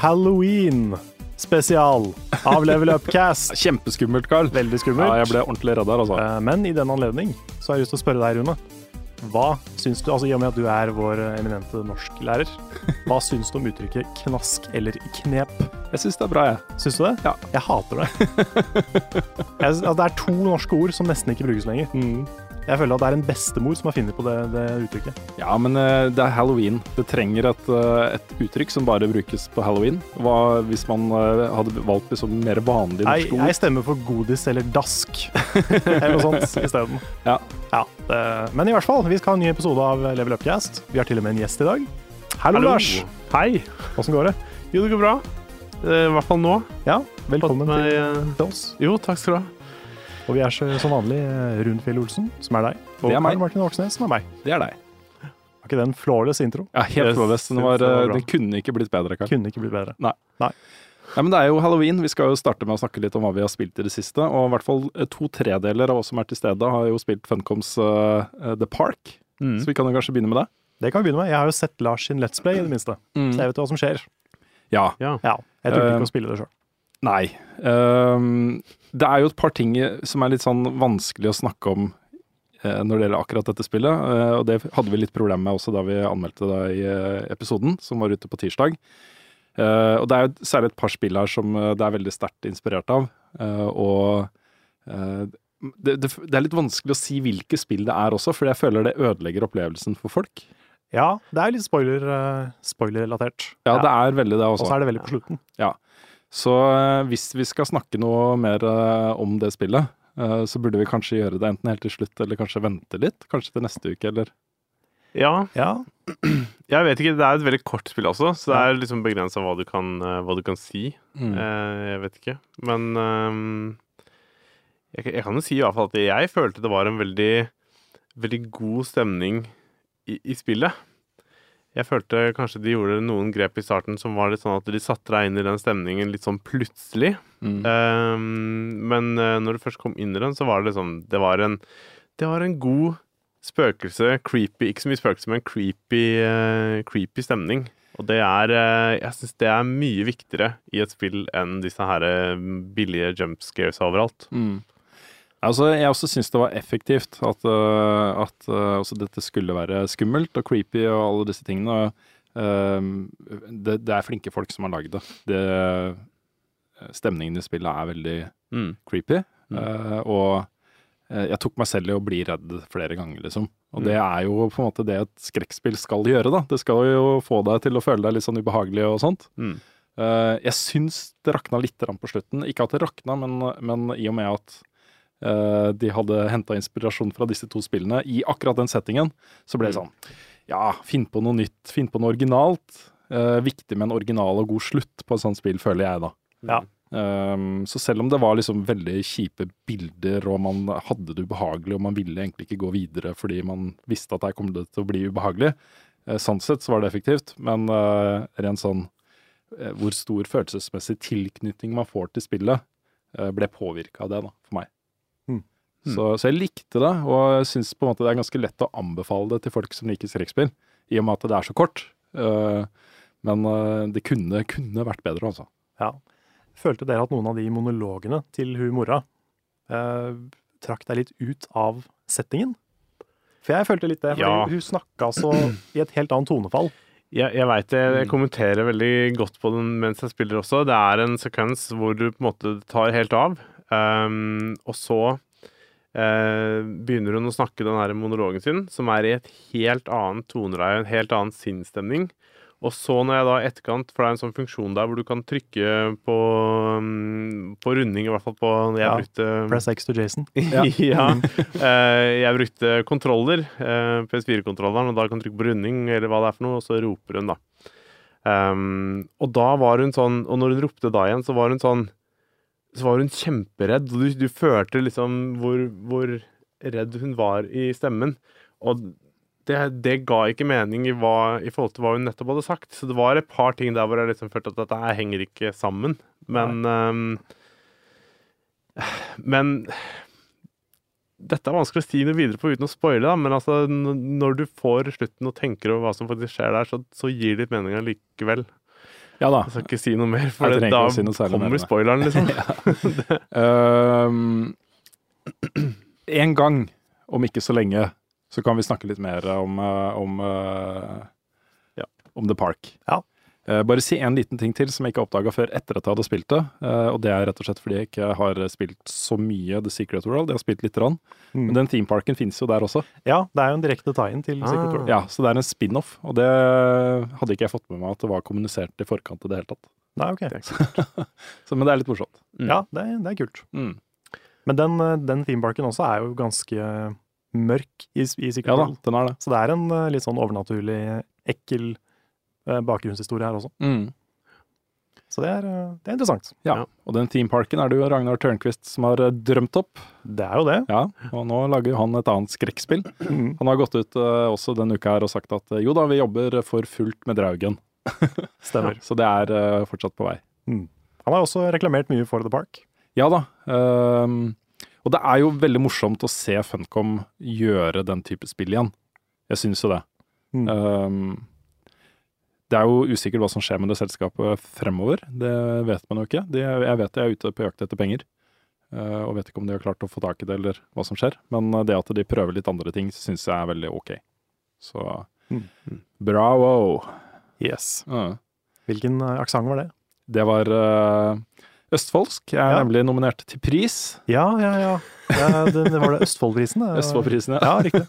Halloween spesial av Level Upcast. Kjempeskummelt, Carl. Veldig skummelt. Ja, jeg ble ordentlig redd her, altså. Eh, Men i den anledning så har jeg lyst til å spørre deg, Rune. Hva syns du, altså I og med at du er vår eminente norsklærer, hva syns du om uttrykket 'knask' eller 'knep'? Jeg syns det er bra, jeg. Syns du det? Ja. Jeg hater det. jeg, altså, det er to norske ord som nesten ikke brukes lenger. Jeg føler at det er en bestemor som har funnet på det, det uttrykket. Ja, men eh, det er halloween. Det trenger et, eh, et uttrykk som bare brukes på halloween. Hva hvis man eh, hadde valgt liksom mer vanlig norsk ord? jeg stemmer for godis eller dask, eller noe sånt isteden. Ja. Ja, det, men i hvert fall, vi skal ha en ny episode av Level Upcast. Vi har til og med en gjest i dag. Hallo, Hallo. Lars. Hei. Åssen går det? Jo, det går bra. I hvert fall nå. Ja, velkommen meg, til, til oss. Jo, takk skal du ha. Og vi er så, som vanlig Rundfjell Olsen, som er deg. Og Det er meg. Karl Martin Åksnes, som er meg. Det er deg. Var ikke det en flawless intro? Ja, helt flawless. Den, var, eh, den kunne ikke blitt bedre, Karl. Kunne ikke blitt bedre. Nei, men Det er jo halloween. Vi skal jo starte med å snakke litt om hva vi har spilt i det siste. Og i hvert fall eh, to tredeler av oss som er til stede, har jo spilt Funcoms eh, eh, The Park. Mm. Så vi kan jo kanskje begynne med det. Det kan vi begynne med. Jeg har jo sett Lars sin Let's Play, i det minste. Så jeg vet hva som skjer. Ja. Ja. Jeg turte Eh, ikke å spille det sjøl. Nei. Um, det er jo et par ting som er litt sånn vanskelig å snakke om uh, når det gjelder akkurat dette spillet. Uh, og det hadde vi litt problemer med også da vi anmeldte det i uh, episoden, som var ute på tirsdag. Og det er jo særlig et par spill her som det er veldig sterkt inspirert av. og det, det, det er litt vanskelig å si hvilke spill det er også, for jeg føler det ødelegger opplevelsen for folk. Ja, det er litt spoiler, spoiler-relatert. Ja, det er veldig det Og også. så er det veldig på slutten. Så eh, hvis vi skal snakke noe mer eh, om det spillet, eh, så burde vi kanskje gjøre det enten helt til slutt, eller kanskje vente litt. Kanskje til neste uke, eller ja. Ja, Jeg vet ikke, det er et veldig kort spill også, så det er liksom begrensa hva, du kan, hva du kan si. Eh, jeg vet ikke. Men ehm, jeg, jeg kan jo si i hvert fall at jeg følte det var en veldig, veldig god stemning i, i spillet. Jeg følte kanskje de gjorde noen grep i starten som var litt sånn at de satte deg inn i den stemningen litt sånn plutselig. Mm. Um, men eh, når du først kom inn i den, så var det liksom Det var en, det var en god spøkelse, creepy Ikke så mye spøkelse, men creepy, uh, creepy stemning. Og det er eh, Jeg syns det er mye viktigere i et spill enn disse her billige jump scares overalt. Mm. Altså, jeg også syns det var effektivt at, øh, at øh, også dette skulle være skummelt og creepy og alle disse tingene. Ehm, det, det er flinke folk som har lagd det. det. Stemningen i spillet er veldig Mm. creepy. Mm. og jeg tok meg selv i å bli redd flere ganger, liksom. Og Mm. det er jo på en måte det et skrekkspill skal gjøre, da. Det skal jo få deg til å føle deg litt sånn ubehagelig og sånt. Mm. Jeg syns det rakna litt på slutten. Ikke at det rakna, men, men i og med at de hadde henta inspirasjon fra disse to spillene i akkurat den settingen, så ble det sånn Ja, finn på noe nytt, finn på noe originalt. Eh, viktig med en original og god slutt på et sånt spill, føler jeg, da. Ja. Um, så selv om det var liksom veldig kjipe bilder, og man hadde det ubehagelig, og man ville egentlig ikke gå videre fordi man visste at her kom det til å bli ubehagelig, uh, sånn sett så var det effektivt. Men uh, rent sånn uh, hvor stor følelsesmessig tilknytning man får til spillet, ble påvirka av det, da, for meg. Mm. Så, så jeg likte det, og jeg syns på en måte det er ganske lett å anbefale det til folk som liker skrekkspill, i og med at det er så kort. Uh, men det kunne, kunne vært bedre, altså. Ja. Følte dere at noen av de monologene til hun mora eh, trakk deg litt ut av settingen? For jeg følte litt det, for Ja. hun snakka så i et helt annet tonefall. Jeg, jeg veit det. Jeg kommenterer veldig godt på den mens jeg spiller også. Det er en sekvens hvor du på en måte tar helt av, um, og så eh, begynner hun å snakke den her monologen sin, som er i et helt annet toneleie, en helt annen sinnsstemning. Og så når jeg da etterkant, for det er en sånn funksjon der hvor du kan trykke på, mm, på runding, i hvert fall på Jeg Ja, brukte Press X to Jason. ja. Eh, jeg brukte kontroller, eh, PS4-kontrolleren, og da kan du trykke på runding, eller hva det er for noe, og så roper hun, da. Um, og da var hun sånn Og når hun ropte da igjen, så var hun sånn Så var hun kjemperedd. Og du, du følte liksom hvor, hvor redd hun var i stemmen. Og det, det ga ikke mening i, hva, i forhold til hva hun nettopp hadde sagt. Så det var et par ting der hvor jeg liksom følte at dette henger ikke sammen. Men um, Men dette er vanskelig å si noe videre på uten å spoile, da, men altså, når du får slutten og tenker over hva som faktisk skjer der, så, så gir det litt mening allikevel. Ja da. Jeg skal ikke si noe mer, for det, da si kommer spoileren, liksom. uh, en gang, om ikke så lenge, så kan vi snakke litt mer om, om, uh, ja. om The Park. Ja. Eh, bare si en liten ting til som jeg ikke oppdaga før etter at jeg hadde spilt det. eh, og det er rett og slett fordi jeg ikke har spilt så mye The Secret World. Jeg har spilt lite grann. Mm. Men den themeparken finnes jo der også. Ja, det er jo en direkte tie-in til Ah. Secret World. Ja, Så det er en spin-off, og det hadde ikke jeg fått med meg at det var kommunisert i forkant i det hele tatt. Nei, ok. Så, men det er litt morsomt. Ja, det, er- det er kult. Mm. Men den, eh, den themeparken også er jo ganske mørk i, i Secret Ja da, den er det. Så det er en litt sånn overnaturlig, ekkel bakgrunnshistorie her også. Mm. Så det er, eh, det er interessant. Ja. Og den themeparken er det jo Ragnar Tørnquist som har eh, drømt opp. Det er jo det. Ja, og nå lager han et annet skrekkspill. Mm. Han har gått ut eh, også denne uka her og sagt at eh, jo da, vi jobber for fullt med Draugen. Stemmer. Så det er eh, fortsatt på vei. Mm. Han har også reklamert mye for The Park. Ja da. Um, og det er jo veldig morsomt å se Funcom gjøre den type spill igjen. Jeg syns jo det. Mm. Ehm, det er jo usikkert hva som skjer med det selskapet fremover. Det vet man jo ikke. De, jeg vet de er ute på jakt etter penger. eh, og vet ikke om de har klart å få tak i det, eller hva som skjer. Men eh, det at de prøver litt andre ting, syns jeg er veldig ok. Så Mm. bravo! Yes. Uh. Hvilken uh, aksent var det? Det var uh, østfoldsk. Jeg er Ja. nemlig nominert til pris. Ja, ja, ja. ja det, det var det Østfoldprisen. Østfoldprisen, ja. Ja, riktig.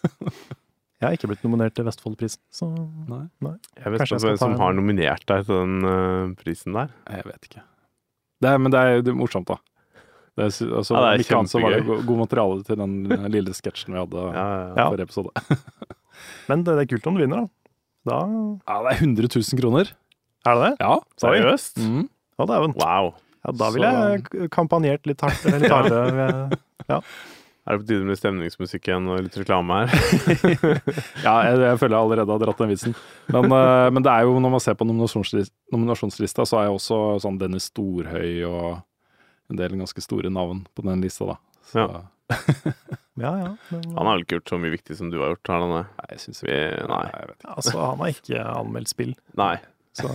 Jeg har ikke blitt nominert til Vestfoldprisen, så Nei. Jeg vet ikke hvem som en- har nominert deg til den uh, prisen der. Jeg vet ikke. Det er, men det er, det er morsomt, da. Det er, altså, Ja, det er så var det kjempegøy. god materiale til den eh, lille sketsjen vi hadde Ja, ja, ja. Ja. forrige episode. Men det, det er kult om du vinner, da. Da Ja, det er 100 000 kroner. er det det? Ja. Seriøst? Mm. Å, dæven. Wow. Ja, da ville Så- jeg kampanjert litt hardt. Litt hardere. ved- Er det på tide med stemningsmusikk igjen og litt reklame her? Ja, jeg, jeg føler jeg allerede har dratt den vitsen. Men, uh, men det er jo, når man ser på nominasjonslista, nominasjonslista, så er jo også sånn Dennis Storhøy og en del ganske store navn på den lista, da. Så, Ja. Ja, ja. Men, Han har vel ikke gjort så mye viktig som du har gjort? Har han det? Nei, jeg syns Vi, nei. jeg vet ikke. altså, han har ikke anmeldt spill, nei. så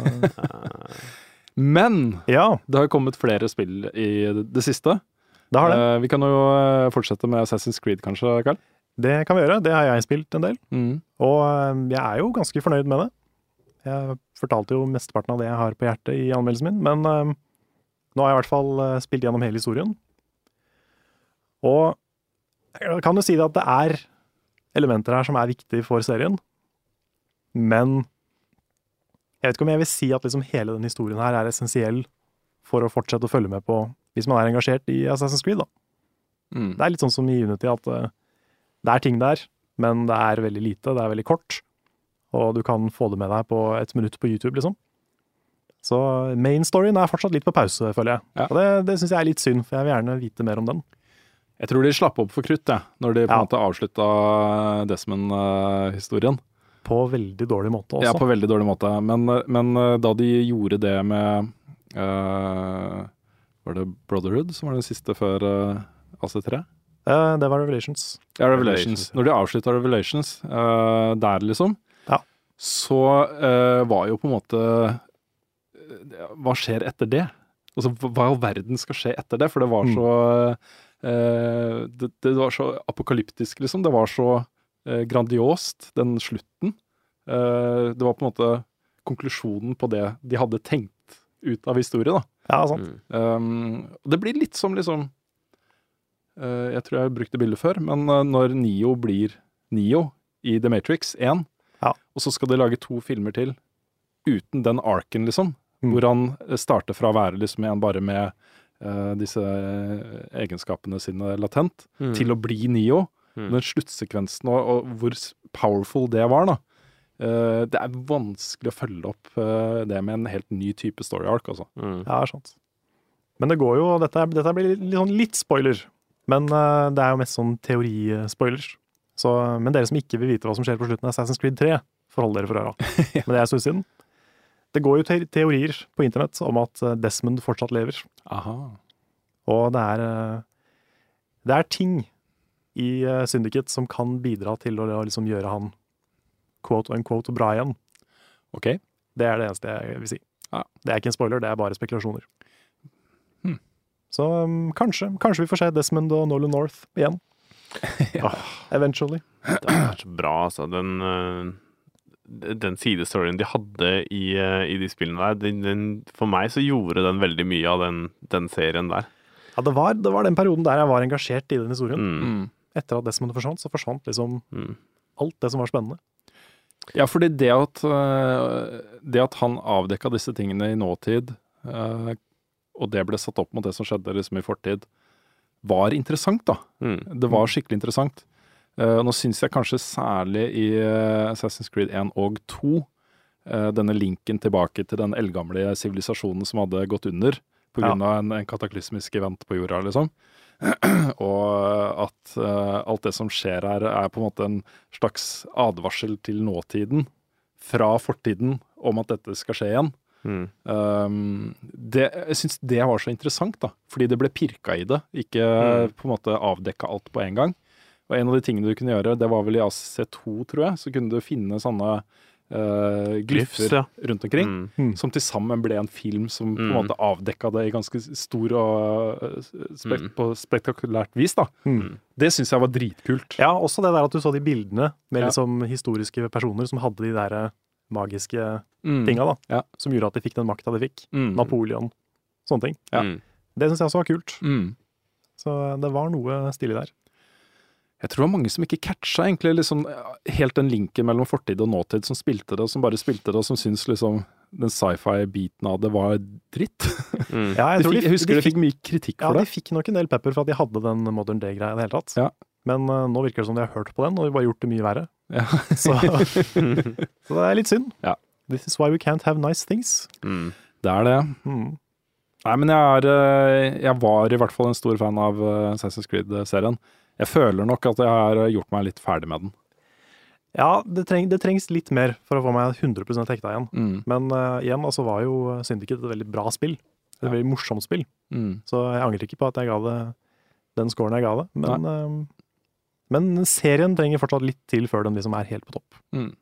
Men Ja, det har jo kommet flere spill i det, det siste. Det har det. Eh, vi kan jo eh, fortsette med Assassin's Creed, kanskje, Karl? Det kan vi gjøre. Det har jeg spilt en del. Mm. Og eh, jeg er jo ganske fornøyd med det. Jeg fortalte jo mesteparten av det jeg har på hjertet i anmeldelsen min, men nå har jeg i hvert fall spilt gjennom hele historien. Og jeg kan jo si det at det er elementer her som er viktige for serien, men jeg vet ikke om jeg vil si at liksom hele den historien her er essensiell for å fortsette å følge med på hvis man er engasjert i Assassin's Creed, da. Mm. Det er litt sånn som i Unity at eh, det er ting der, men det er veldig lite, det er veldig kort, og du kan få det med deg på et minutt på YouTube, liksom. Så main storyen er fortsatt litt på pause, føler jeg. Ja. Og det, det syns jeg er litt synd, for jeg vil gjerne vite mer om den. Jeg tror de slapp opp for krutt, jeg, når de på en Ja. måte avslutta Desmond-historien. På veldig dårlig måte også. Ja, på veldig dårlig måte. Men, men eh, da de gjorde det med eh, Var det Brotherhood som var den siste før uh, AC3? Uh, det var Revelations. Ja, Revelations. Når de avslutta Revelations uh, der, liksom, Ja. så uh, var jo på en måte Hva skjer etter det? Altså, hva i all verden skal skje etter det? For det var Mm. så eh, det, det var så apokalyptisk, liksom. Det var så grandiost, den slutten. Eh, det var på en måte konklusjonen på det de hadde tenkt ut av historie, da. Ja, sant. Um, det blir litt som liksom uh, Jeg tror jeg har brukt det bildet før, men uh, når Nio blir Nio i The Matrix 1, Ja. og så skal de lage to filmer til uten den arken, liksom, Mm. hvor han eh, starter fra å være liksom en bare med uh, disse egenskapene sine latent, Mm. til å bli Nio. Mm. Den sluttsekvensen og, og hvor powerful det var, da. Eh, det er vanskelig å følge opp eh, det med en helt ny type story arc, altså. Mm. Ja, sant. Men det går jo Dette, er- dette blir litt, sånn litt spoiler. Men eh, det er jo mest sånn teorispoilers. Så, men dere som ikke vil vite hva som skjer på slutten av Assassin's Creed 3, forhold dere for øra. Men det er en stund siden. Det går jo te teorier på internett om at Desmond fortsatt lever. Aha. Og det er Det er ting i Syndiket som kan bidra til å liksom gjøre han quote unquote bra igjen. Ok. Det er det eneste jeg vil si. Ja. Det er ikke en spoiler, det er bare spekulasjoner. Hmm. Så um, kanskje, kanskje vi får se Desmond og Nolan North igjen. Ja. Eventually. Det er så bra, altså. Den, eh, den sidestoryen de hadde i, eh, i de spillene der, den, den, for meg så gjorde den veldig mye av den, den serien der. Ja, det var, det var den perioden der jeg var engasjert i den historien. Mm. Mm. Etter at Desmond forsvant, så forsvant liksom Mm. alt det som var spennende. Ja, fordi det at, øh, det at han avdekka disse tingene i nåtid, øh, og det ble satt opp mot det som skjedde liksom i fortid, var interessant, da. Mm. Det var skikkelig interessant. Eh, nå syns jeg kanskje særlig i eh, Assassin's Creed 1 og 2 eh, denne linken tilbake til den eldgamle sivilisasjonen som hadde gått under pga. Ja. en, en kataklysmisk event på jorda, liksom. og at eh, alt det som skjer her, er på en måte en slags advarsel til nåtiden fra fortiden om at dette skal skje igjen. Mm. Um, det, jeg syns det var så interessant, da. Fordi det ble pirka i det, ikke Mm. på en måte avdekka alt på en gang. Og en av de tingene du kunne gjøre, det var vel i AC2, tror jeg, så kunne du finne sånne uh, glyffer ja. rundt omkring. Mm. Mm. Som til sammen ble en film som på en Mm. måte avdekka det i ganske stor og uh, spek Mm. på spektakulært vis, da. Mm. Det syns jeg var dritkult. Ja, også det der at du så de bildene med Ja. liksom historiske personer som hadde de der eh, magiske Mm. tinga, da. Ja. Som gjorde at de fikk den makta de fikk. Mm. Napoleon. Sånne ting. Ja. Mm. Det syns jeg også var kult. Mm. Så det var noe stilig der. Jeg tror det var mange som ikke catcha egentlig liksom helt den linken mellom fortid og nåtid, som spilte det, og som bare spilte det, og som syntes liksom den sci-fi-biten av det var dritt. Mm. Ja, De fikk, jeg husker de de fikk mye kritikk for Ja, for de fikk nok en del pepper for at de hadde den modern day-greia i det hele tatt. Ja. Men uh, nå virker det som de har hørt på den, og de bare gjort det mye verre. Ja. Så, så det er litt synd. Ja. This is why we can't have nice things. Mm. Det er det. Mm. Nei, men jeg, er, eh, jeg var i hvert fall en stor fan av eh, Assassin's Creed-serien. Jeg føler nok at jeg har gjort meg litt ferdig med den. Ja, det, treng, det trengs litt mer for å få meg 100 hekta igjen. Mm. Men uh, igjen, altså var jo Syndicate et veldig bra spill. Et Ja. veldig morsomt spill. Mm. Så jeg angrer ikke på at jeg ga det den scoren jeg ga det. Men, uh, men serien trenger fortsatt litt til før den liksom er helt på topp. Mm.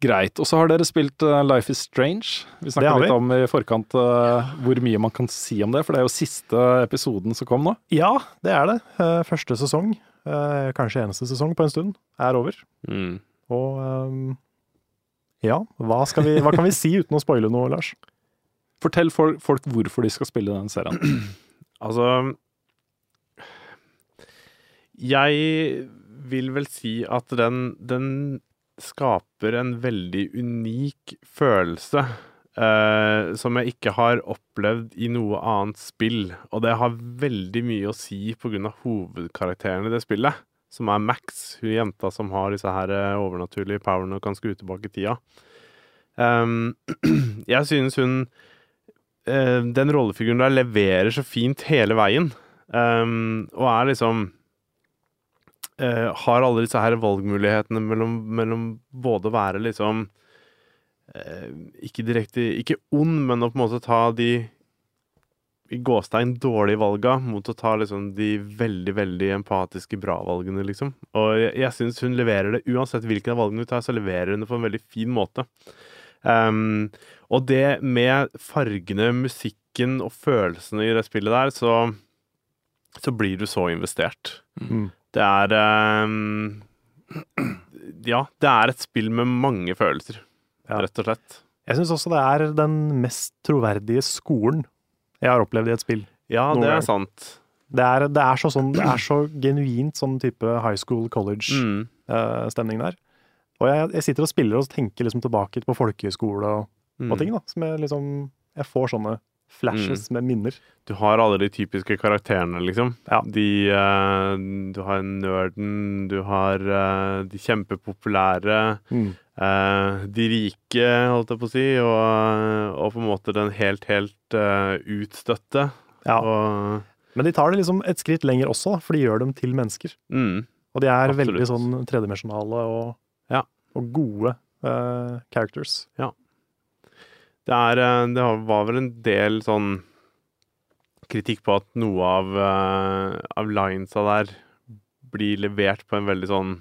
Greit. Og så har dere spilt eh, Life is Strange. Vi snakka litt om i forkant uh, hvor mye man kan si om det, for det er jo siste episoden som kom nå. Ja, det er det. Uh, Første sesong, uh, kanskje eneste sesong på en stund, er over. Mm. Og um, ja, hva, skal vi, hva kan vi si uten å spoile noe, Lars? Fortell for, folk hvorfor de skal spille den serien. Altså Jeg vil vel si at den, den skaper en veldig unik følelse. eh, som jeg ikke har opplevd i noe annet spill. Og det har veldig mye å si pga. hovedkarakteren i det spillet. Som er Max, hun jenta som har disse her eh, overnaturlige powerne og kan skru tilbake tida. Um, jeg synes hun eh, Den rollefiguren der leverer så fint hele veien. Um, og er liksom eh, Har alle disse her valgmulighetene mellom, mellom både å være liksom eh, Ikke direkte Ikke ond, men å på en måte ta de i gåstein dårlige valga mot å ta liksom de veldig, veldig empatiske bra valgene, liksom. Og jeg, jeg syns hun leverer det. Uansett hvilken av valgene hun tar, så leverer hun det på en veldig fin måte. Um, og det med fargene, musikken og følelsene i det spillet der, så, så blir du så investert. Mm. Det er um, Ja, det er et spill med mange følelser, Ja. rett og slett. Jeg syns også det er den mest troverdige skolen jeg har opplevd i et spill. Ja, det er gang. sant. Det er, det er, så, sånn, det er så genuint sånn type high school college-stemning Mm. der. Og jeg, jeg sitter og spiller og tenker liksom tilbake på folkehøyskole og, Mm. og ting, da. Som jeg liksom Jeg får sånne flashes med minner. Du har alle de typiske karakterene, liksom. Ja. De uh, Du har nerden, du har uh, de kjempepopulære, Mm. uh, de rike, holdt jeg på å si, og, og på en måte den helt, helt utstøtte. Ja. Og Men de tar det liksom et skritt lenger også, for de gjør dem til mennesker. mm, Og de er Absolutt. veldig sånn tredimensjonale og, Ja. og gode characters. Det er eh, Det var vel en del sånn kritikk på at noe av, eh, av linesa der blir levert på en veldig sånn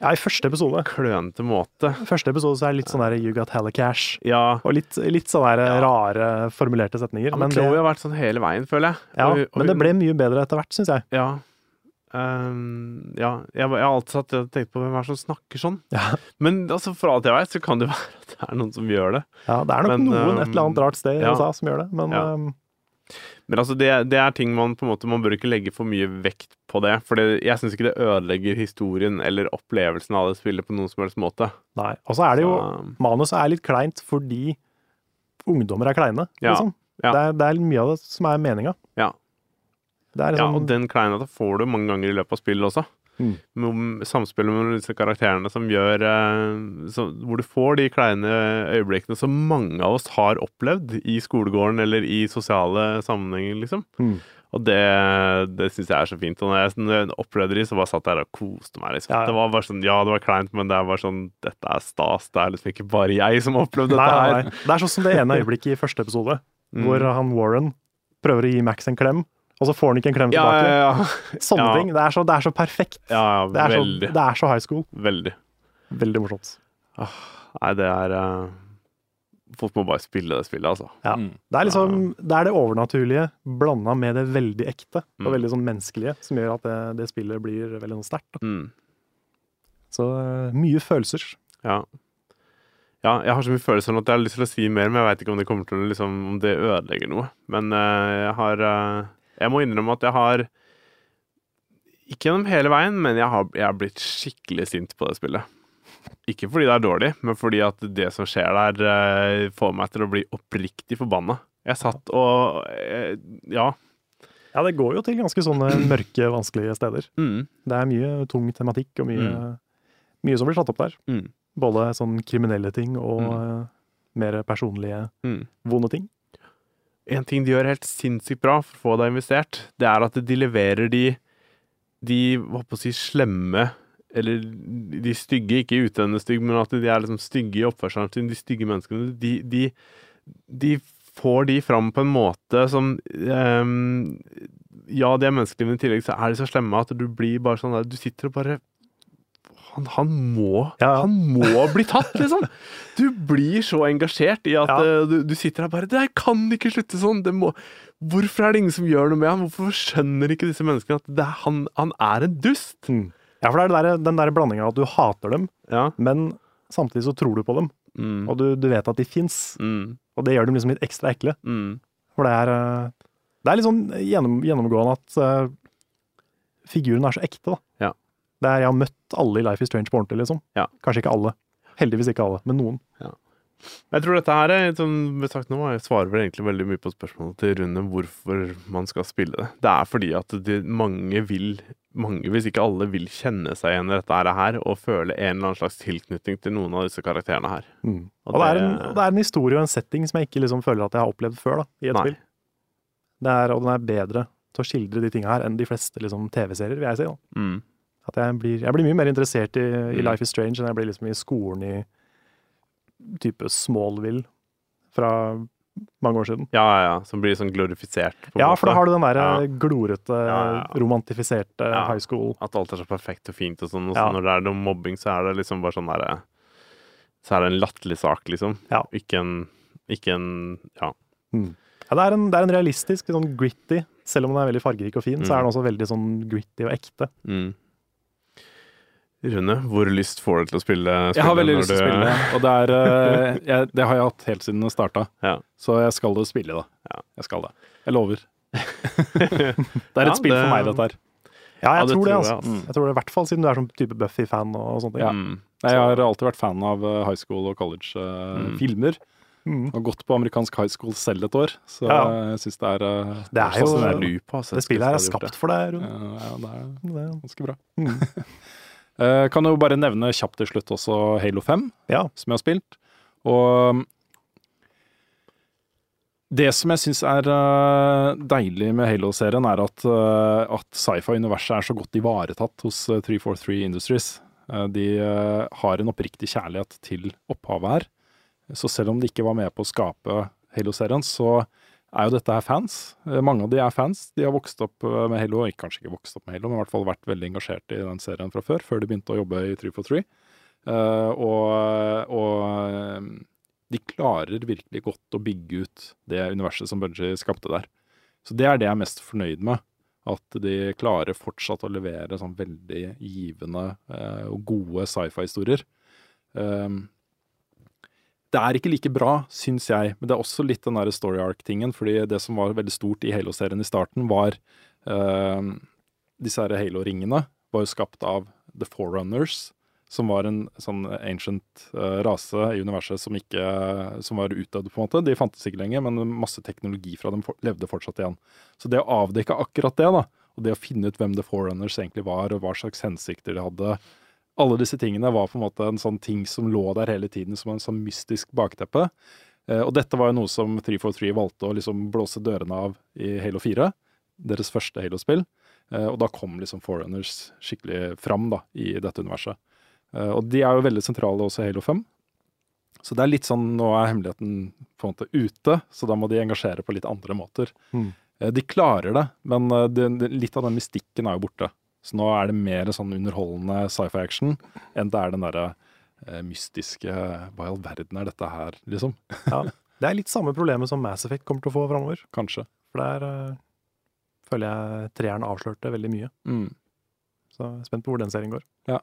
Ja, i første episode klønete måte. Første episode så er det litt sånn der You got hella cash. Ja. Og litt, litt sånn der Ja. rare formulerte setninger. Ja, men men, Chloé det, har vært sånn hele veien, føler jeg. ja, Og og men det ble mye bedre etter hvert, syns jeg. Ja. Ehm, ja, jeg, jeg har alltid satt og tenkt på hvem er det som snakker sånn. Ja. Men altså, for alt jeg vet, så kan det være at det er noen som gjør det. Ja, det er nok Men, noen et eller annet um, rart sted i ja. USA som gjør det, men Ja. um, Men altså, det, det er ting man på en måte Man bør ikke legge for mye vekt på det. For det, jeg syns ikke det ødelegger historien eller opplevelsen av det spillet på noen som helst måte. nei. Og så er det jo Så, Manuset er litt kleint fordi ungdommer er kleine, liksom. ja. Det, er, det er mye av det som er meninga. Ja. Er ja, liksom og den kleinheten får du mange ganger i løpet av spillet også. Mm. Med Samspillet mellom disse karakterene som gjør eh, så, Hvor du får de kleine øyeblikkene som mange av oss har opplevd i skolegården eller i sosiale sammenhenger, liksom. Mm. Og det, det syns jeg er så fint. Og når jeg, opplevde de, så bare satt jeg der og koste meg. Liksom. Ja, ja. Det var bare sånn, ja, det var kleint, men det er bare sånn Dette er stas. Det er liksom ikke bare jeg som har opplevd dette nei, her. nei. Det er sånn som det ene øyeblikket i første episode, Mm. hvor han Warren prøver å gi Max en klem, og så får han ikke en klem Ja, tilbake. ja, ja. Sånne Ja. ting. Det er, så, det er så perfekt. ja, ja Det er, så, det er så high school. Veldig. Veldig morsomt. Nei, det er uh, Folk må bare spille det spillet, altså. Ja. Mm. Det er liksom det, er det overnaturlige blanda med det veldig ekte og Mm. veldig sånn menneskelige som gjør at det, det spillet blir veldig sånn sterkt. Mm. Så uh, mye følelser. Ja. ja, jeg har så mye følelser at jeg har lyst til å si mer, men jeg veit ikke om det kommer til å liksom, om det ødelegger noe. Men uh, jeg har eh, Jeg må innrømme at jeg har Ikke gjennom hele veien, men jeg har, jeg har blitt skikkelig sint på det spillet. Ikke fordi det er dårlig, men fordi at det som skjer der, eh, får meg til å bli oppriktig forbanna. Jeg satt og eh, Ja. Ja, det går jo til ganske sånne mørke, vanskelige steder. Mm, Det er mye tung tematikk og mye, Mm. mye som blir tatt opp der. mm, Både sånn kriminelle ting og Mm. eh, mer personlige, mm. vonde ting. En ting de gjør helt sinnssykt bra for å få deg investert, det er at de leverer de de hva på å si, slemme Eller de stygge, ikke utøvende stygge, men at de er liksom stygge i oppførselen sin, de stygge menneskene. De, de, de får de fram på en måte som um, Ja, de er menneskelige, men i tillegg så er de så slemme at du blir bare sånn der Du sitter og bare han, han må Ja, ja. Han må bli tatt, liksom! Du blir så engasjert i at Ja. eh, du, du sitter der bare Det her kan ikke slutte sånn! Det må, hvorfor er det ingen som gjør noe med han? Hvorfor skjønner ikke disse menneskene at det er, han, han er en dust? Mm. Ja, for det er det der, den der blandinga at du hater dem, Ja. men samtidig så tror du på dem. Mm. Og du, du vet at de fins. Mm. Og det gjør dem liksom litt ekstra ekle. Mm. For det er, eh, det er litt sånn gjennom, gjennomgående at uh, figuren er så ekte, da. Ja. Det er, jeg har møtt alle i Life is Strange på ordentlig, liksom. Ja. Kanskje ikke alle. Heldigvis ikke alle, men noen. Jeg tror dette her er, som sagt nå, jeg svarer vel egentlig veldig mye på spørsmålet til Rune hvorfor man skal spille det. Det er fordi at de, mange vil mange, hvis ikke alle, vil kjenne seg igjen i dette her og føle en eller annen slags tilknytning til noen av disse karakterene her. Mm. Og, det er en, og det er en historie og en setting som jeg ikke liksom føler at jeg har opplevd før da, i et Nei. spill. Det er, og den er bedre til å skildre de tinga her enn de fleste liksom, TV-serier, vil jeg si. da. Mm. At jeg blir, jeg blir mye mer interessert i, i Mm. Life is Strange enn jeg blir liksom i skolen i type Smallville fra mange år siden. Ja, ja, ja. Som blir sånn glorifisert. på Ja, for da har du den der Ja. glorete, Ja, ja, romantifiserte high school. At alt er så perfekt og fint og sånn, og så når det er noe mobbing, så er det liksom bare sånn derre Så er det en latterlig sak, liksom. Ja. Ikke en Ikke en Ja. Ja, det, er en, det er en realistisk, sånn gritty Selv om den er veldig fargerik og fin, så er den også veldig sånn gritty og ekte. Mm. Rune, hvor lyst får du til å spille spille Jeg har veldig lyst til å spille det, og det, er, eh, jeg, det har jeg hatt helt siden det starta. Ja. Så jeg skal jo spille det. Ja. Jeg skal det. Jeg lover. det er et Ja, spill det- for meg, dette her. Ja, jeg Ja, det tror det, altså. jeg, altså. altså. Jeg tror det, I hvert fall siden du er sånn type Buffy-fan og, sånne ting. Ja. Mm. Jeg har alltid vært fan av eh, high school og college-filmer. Mm. og gått på amerikansk high school selv et år, så Ja. jeg syns det er eh, Det er jo Det, er lupa, Det spillet her er skapt for deg, Rune. eh, ja, det er ganske bra. Mm. Eh, kan jo bare nevne kjapt til slutt også Halo 5, Ja. som jeg har spilt. Og um, det som jeg syns er eh, deilig med Halo-serien, er at, eh, at sci-fi-universet er så godt ivaretatt hos eh, 343 Industries. De har en oppriktig kjærlighet til opphavet her. Så selv om de ikke var med på å skape Halo-serien, så er jo dette her fans. Eh, Mange av de er fans. De har vokst opp eh, med Halo, kanskje ikke vokst opp med Halo, men i hvert fall vært veldig engasjert i den serien fra før, før de begynte å jobbe i 343. Eh, og, og de klarer virkelig godt å bygge ut det universet som Bungie skapte der. Så det er det jeg er mest fornøyd med. At de klarer fortsatt å levere sånn veldig givende og gode sci-fi-historier. Um, det er ikke like bra, syns jeg, men det er også litt den der story arc-tingen. fordi det som var veldig stort i Halo-serien i starten, var uh, disse her Halo-ringene var jo skapt av The Forerunners, som var en sånn ancient uh, rase i universet som ikke som var utdødd, på en måte. De fantes ikke lenger, men masse teknologi fra dem for, levde fortsatt igjen. Så det å avdekke akkurat det, da, og det å finne ut hvem The Forerunners egentlig var, og hva slags hensikter de hadde, alle disse tingene var på en måte en sånn ting som lå der hele tiden som en sånn mystisk bakteppe. Eh, og dette var jo noe som 343 valgte å liksom blåse dørene av i Halo 4, deres første Halo-spill. Eh, og da kom liksom Forerunners skikkelig fram da, i dette universet. Eh, og de er jo veldig sentrale også i Halo 5. Så det er litt sånn, nå er hemmeligheten på en måte ute, så da må de engasjere på litt andre måter. Mm. De klarer det, men det, litt av den mystikken er jo borte. Så nå er det mer sånn underholdende sci-fi-action enn det er den derre eh, mystiske Hva i all verden er dette her, liksom? Ja. Det er litt samme problemet som Mass Effect kommer til å få framover. Kanskje. For der eh, føler jeg treeren avslørte veldig mye. Mm. Så jeg er spent på hvor den serien går. Ja.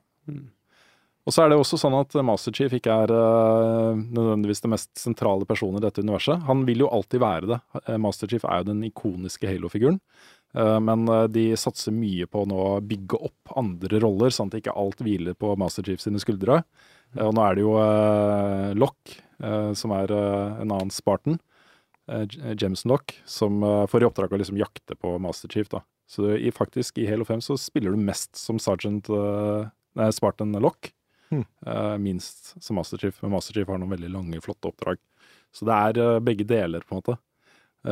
Og så er det også sånn at Master Chief ikke er uh, nødvendigvis det mest sentrale personen i dette universet. Han vil jo alltid være det. Eh, Master Chief er jo den ikoniske Halo-figuren. Eh, men eh, de satser mye på nå å bygge opp andre roller, sånn at ikke alt hviler på Master Chief sine skuldre. Eh, og nå er det jo Lock, som er en annen Spartan, Jameson Lock, som får i oppdrag å liksom jakte på Master Chief. da. Så i, faktisk i Halo 5 så spiller du mest som Sergeant nei, Spartan Lock. Hmm. minst som Master Chief, men Master Chief har noen veldig lange, flotte oppdrag. Så det er begge deler, på en måte.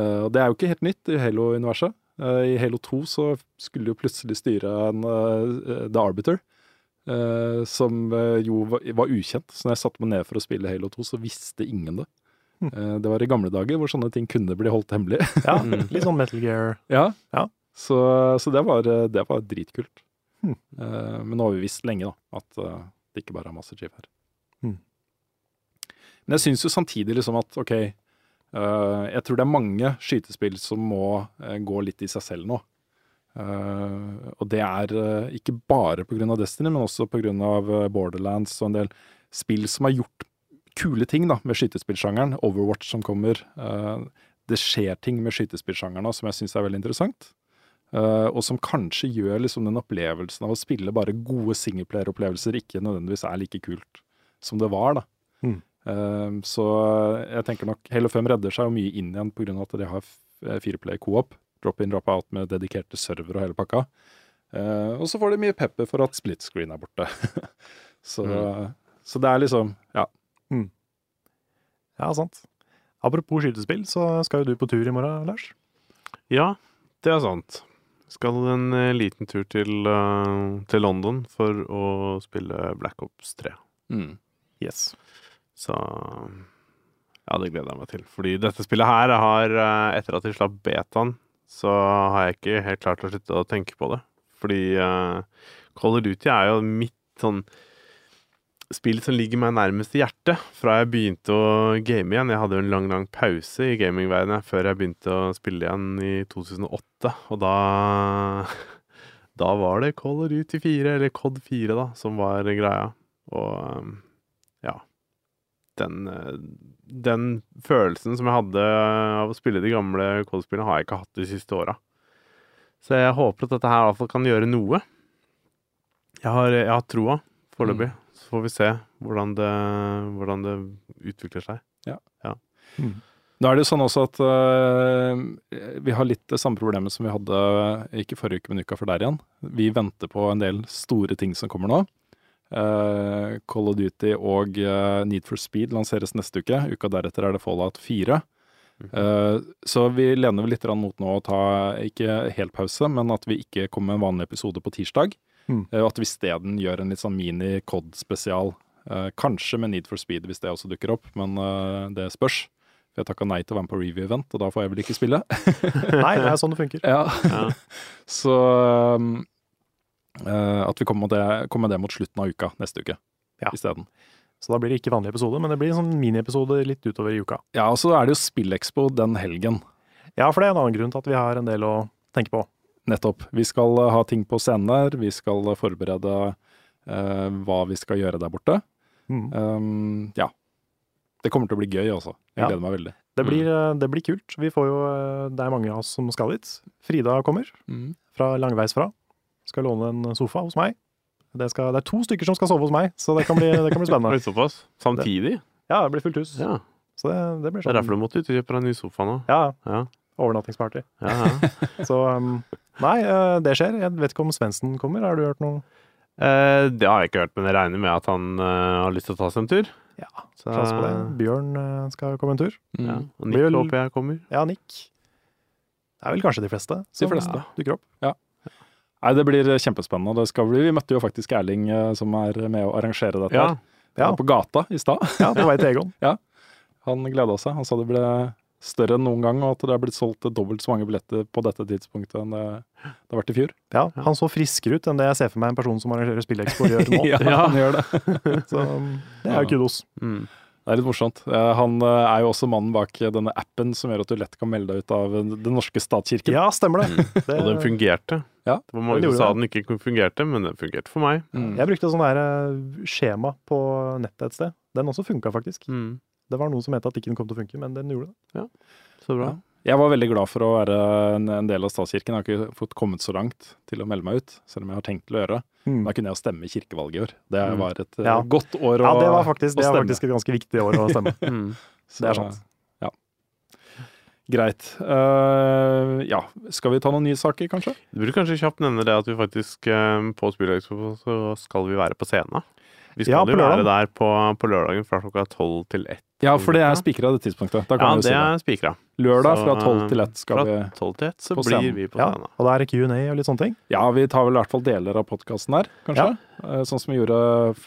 Og det er jo ikke helt nytt i Halo-universet. Eh, I Halo 2 så skulle du plutselig styre en eh, The Arbiter, eh, som jo var, var ukjent. Så når jeg satte meg ned for å spille Halo 2, så visste ingen det. Eh, det var i gamle dager hvor sånne ting kunne bli holdt hemmelig. Ja, Litt sånn Metal Gear. Ja. Ja. Så, så det, var, det var dritkult. Eh, men nå har vi visst lenge da, at det ikke bare er Master Chief her. Mm. Men jeg syns jo samtidig liksom at ok, jeg tror det er mange skytespill som må eh, gå litt i seg selv nå. Eh, og det er eh, ikke bare pga. Destiny, men også pga. Borderlands og en del spill som har gjort kule ting da, med skytespillsjangeren. Overwatch som kommer. Eh, det skjer ting med skytespillsjangeren som jeg syns er veldig interessant. Eh, og som kanskje gjør liksom den opplevelsen av å spille bare gode singleplayer-opplevelser ikke nødvendigvis er like kult som det var. da. Mm. Eh, så jeg tenker nok Halo 5 redder seg jo mye inn igjen pga. at de har f- fireplay co-op. Drop in, drop out med dedikerte server og hele pakka. Eh, og så får de mye pepper for at split screen er borte. så, så det er liksom Ja. Ja, sant. Apropos skytespill, så skal jo du på tur i morgen, Lars. Ja, det er sant. Skal en eh, liten tur til, eh, til London for å spille Black Ops 3. Mm. Yes. Så ja, det gleder jeg meg til. Fordi dette spillet her har eh, Etter at de slapp betaen, så har jeg ikke helt klart å slutte å tenke på det. Fordi uh, Call of Duty er jo mitt sånn spill som ligger meg nærmest i hjertet fra jeg begynte å game igjen. Jeg hadde jo en lang, lang pause i gamingverdenen før jeg begynte å spille igjen i 2008. Og da Da var det Call of Duty 4, eller COD 4, da, som var greia. Og um. Den, eh, den følelsen som jeg hadde av å spille de gamle COD-spillene, har jeg ikke hatt de siste åra. Så jeg håper at dette her i hvert fall kan gjøre noe. Jeg har, jeg har troa foreløpig. Så får vi se hvordan det, hvordan det utvikler seg. Da er det jo sånn også at uh, vi har litt det samme problemet som vi hadde ikke forrige uke, men uka før der igjen. Vi venter på en del store ting som kommer nå. Eh, Call of Duty og uh, Need for Speed lanseres neste uke. Uka deretter er det Fallout 4. Eh, så vi lener vel litt mot nå å ta, ikke helt pause, men at vi ikke kommer med en vanlig episode på tirsdag. Mm. Eh, at vi isteden gjør en litt sånn mini-COD-spesial. Kanskje med Need for Speed hvis det også dukker opp, men det spørs. For jeg takka nei til å være med på review-event, og da får jeg vel ikke spille. Nei, det er sånn det funker. Ja. Ja. Så um, at vi kommer med, det, kommer med det mot slutten av uka neste uke Ja. isteden. Så da blir det ikke vanlig episode, men det blir en sånn miniepisode litt utover i uka. Ja, og så er det jo Spillekspo den helgen. Ja, for det er en annen grunn til at vi har en del å tenke på. Nettopp. Vi skal eh, ha ting på scenen der. Vi skal eh, forberede uh, hva vi skal gjøre der borte. Mm. Um, ja. Det kommer til å bli gøy også. Jeg Ja. gleder meg veldig. Det, blir, mm. det blir kult. Vi får jo, eh, det er mange av oss som skal dit. Frida kommer fra langveisfra. Skal låne en sofa hos meg. Det, skal, det er to stykker som skal sove hos meg, så det kan bli, det kan bli spennende. såpass? Samtidig? Ja, det blir fullt hus. Ja. Så det, det blir Det er sånn derfor du måtte ut og kjøpe deg en ny sofa nå? Ja, Ja. overnattingsparty. ja, ja. Så um, nei, eh, det skjer. Jeg vet ikke om Svendsen kommer. Har du hørt noe? Eh, det har jeg ikke hørt, men jeg regner med at han uh, har lyst til å ta seg en tur. Ja, Så, på det. Bjørn uh, skal komme en tur. Mm. ja. Og Nick håper jeg kommer. Ja, Nick. Det er vel kanskje de fleste som fleste. ja, dukker opp. Nei, det blir kjempespennende. Det skal bli, vi møtte jo faktisk Erling, eh, som er med å arrangere dette. Ja. her. Ja. På gata i stad. Ja, på vei til Egon. Han gleda seg. Han sa det ble større enn noen gang, og at det er blitt solgt dobbelt så mange billetter på dette tidspunktet enn det, det har vært i fjor. Ja, han så friskere ut enn det jeg ser for meg en person som arrangerer Spillekspo gjør nå. ja, han gjør det. Så um, det er jo kudos. Mm. Det er litt morsomt. Eh, Han eh, er jo også mannen bak denne appen som gjør at du lett kan melde deg ut av den norske statskirken. Ja, stemmer det. det Og den fungerte. Ja, det var mange den som sa den ikke fungerte, men den fungerte for meg. Mm. Jeg brukte sånn der eh, skjema på nettet et sted. Den også funka faktisk. Mm. Det var noen som mente at ikke den kom til å funke, men den gjorde det. Ja, Så bra. Ja. Jeg var veldig glad for å være en, en del av statskirken. Jeg har ikke fått kommet så langt til å melde meg ut, selv om jeg har tenkt til å gjøre det. Mm. Da kunne jeg jo stemme i kirkevalget i år. Det Mm. var et eh, Ja. godt år å, Ja, det var faktisk, det stemme. faktisk et ganske viktig år å stemme. Mm. Så, det er sant. Ja. Greit. Uh, ja, skal vi ta noen nye saker, kanskje? Du burde kanskje kjapt nevne det at vi faktisk uh, på Spillekspo så skal vi være på scenen. Vi skal Ja, jo være der på, på lørdagen fra klokka tolv til ett. Ja, for det er spikra det tidspunktet. Da Ja, kan vi jo det si det. er spikra. Lørdag Så, fra tolv til ett skal fra vi tolv til ett så blir vi på Ja, og da er det Q&A og litt sånne ting. Ja, vi tar vel i hvert fall deler av podkasten her, kanskje. Ja. Sånn som vi gjorde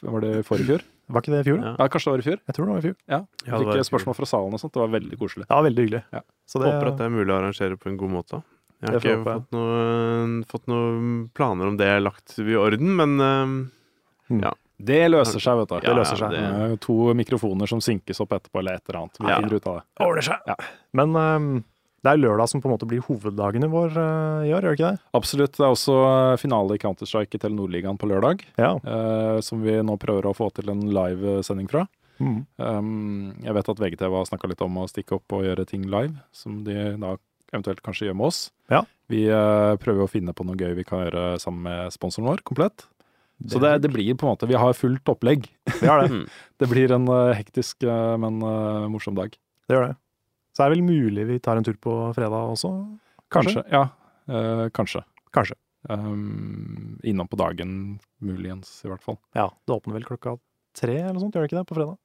Var det i forrige fjor? Var ikke det i fjor? Ja. Ja, kanskje det var i fjor? Jeg tror det var i fjor. Ja. Ja, Fikk spørsmål fra salen og sånt. Det var veldig koselig. Ja, veldig hyggelig. Ja. Så det, Håper at det er mulig å arrangere på en god måte. Jeg har ikke jeg fått, noe, fått noen planer om det lagt i orden, men eh, ja. Det løser seg, vet du. Ja, det løser seg. Det to mikrofoner som synkes opp etterpå, eller et eller annet. Vi Ja. finner ut av det. ordner seg. Ja. Men um, det er lørdag som på en måte blir hoveddagene vår uh, i år, gjør det ikke det? Absolutt. Det er også eh, finale i Counter-Strike i Telenor-ligaen på lørdag, Ja. Uh, som vi nå prøver å få til en live-sending fra. Mm. Um, jeg vet at VGTV har snakka litt om å stikke opp og gjøre ting live, som de da eventuelt kanskje gjør med oss. Ja. Vi uh, prøver å finne på noe gøy vi kan gjøre sammen med sponsoren vår, komplett. Så det, det blir på en måte Vi har fullt opplegg. Vi har det. Mm. Det blir en eh, hektisk, eh, men eh, morsom dag. Det gjør det. Så er det vel mulig vi tar en tur på fredag også? Kanskje. Ja, eh, kanskje. Kanskje. Um, innom på dagen, muligens, i hvert fall. Ja, det åpner vel klokka tre eller noe sånt, gjør det ikke det, på fredag?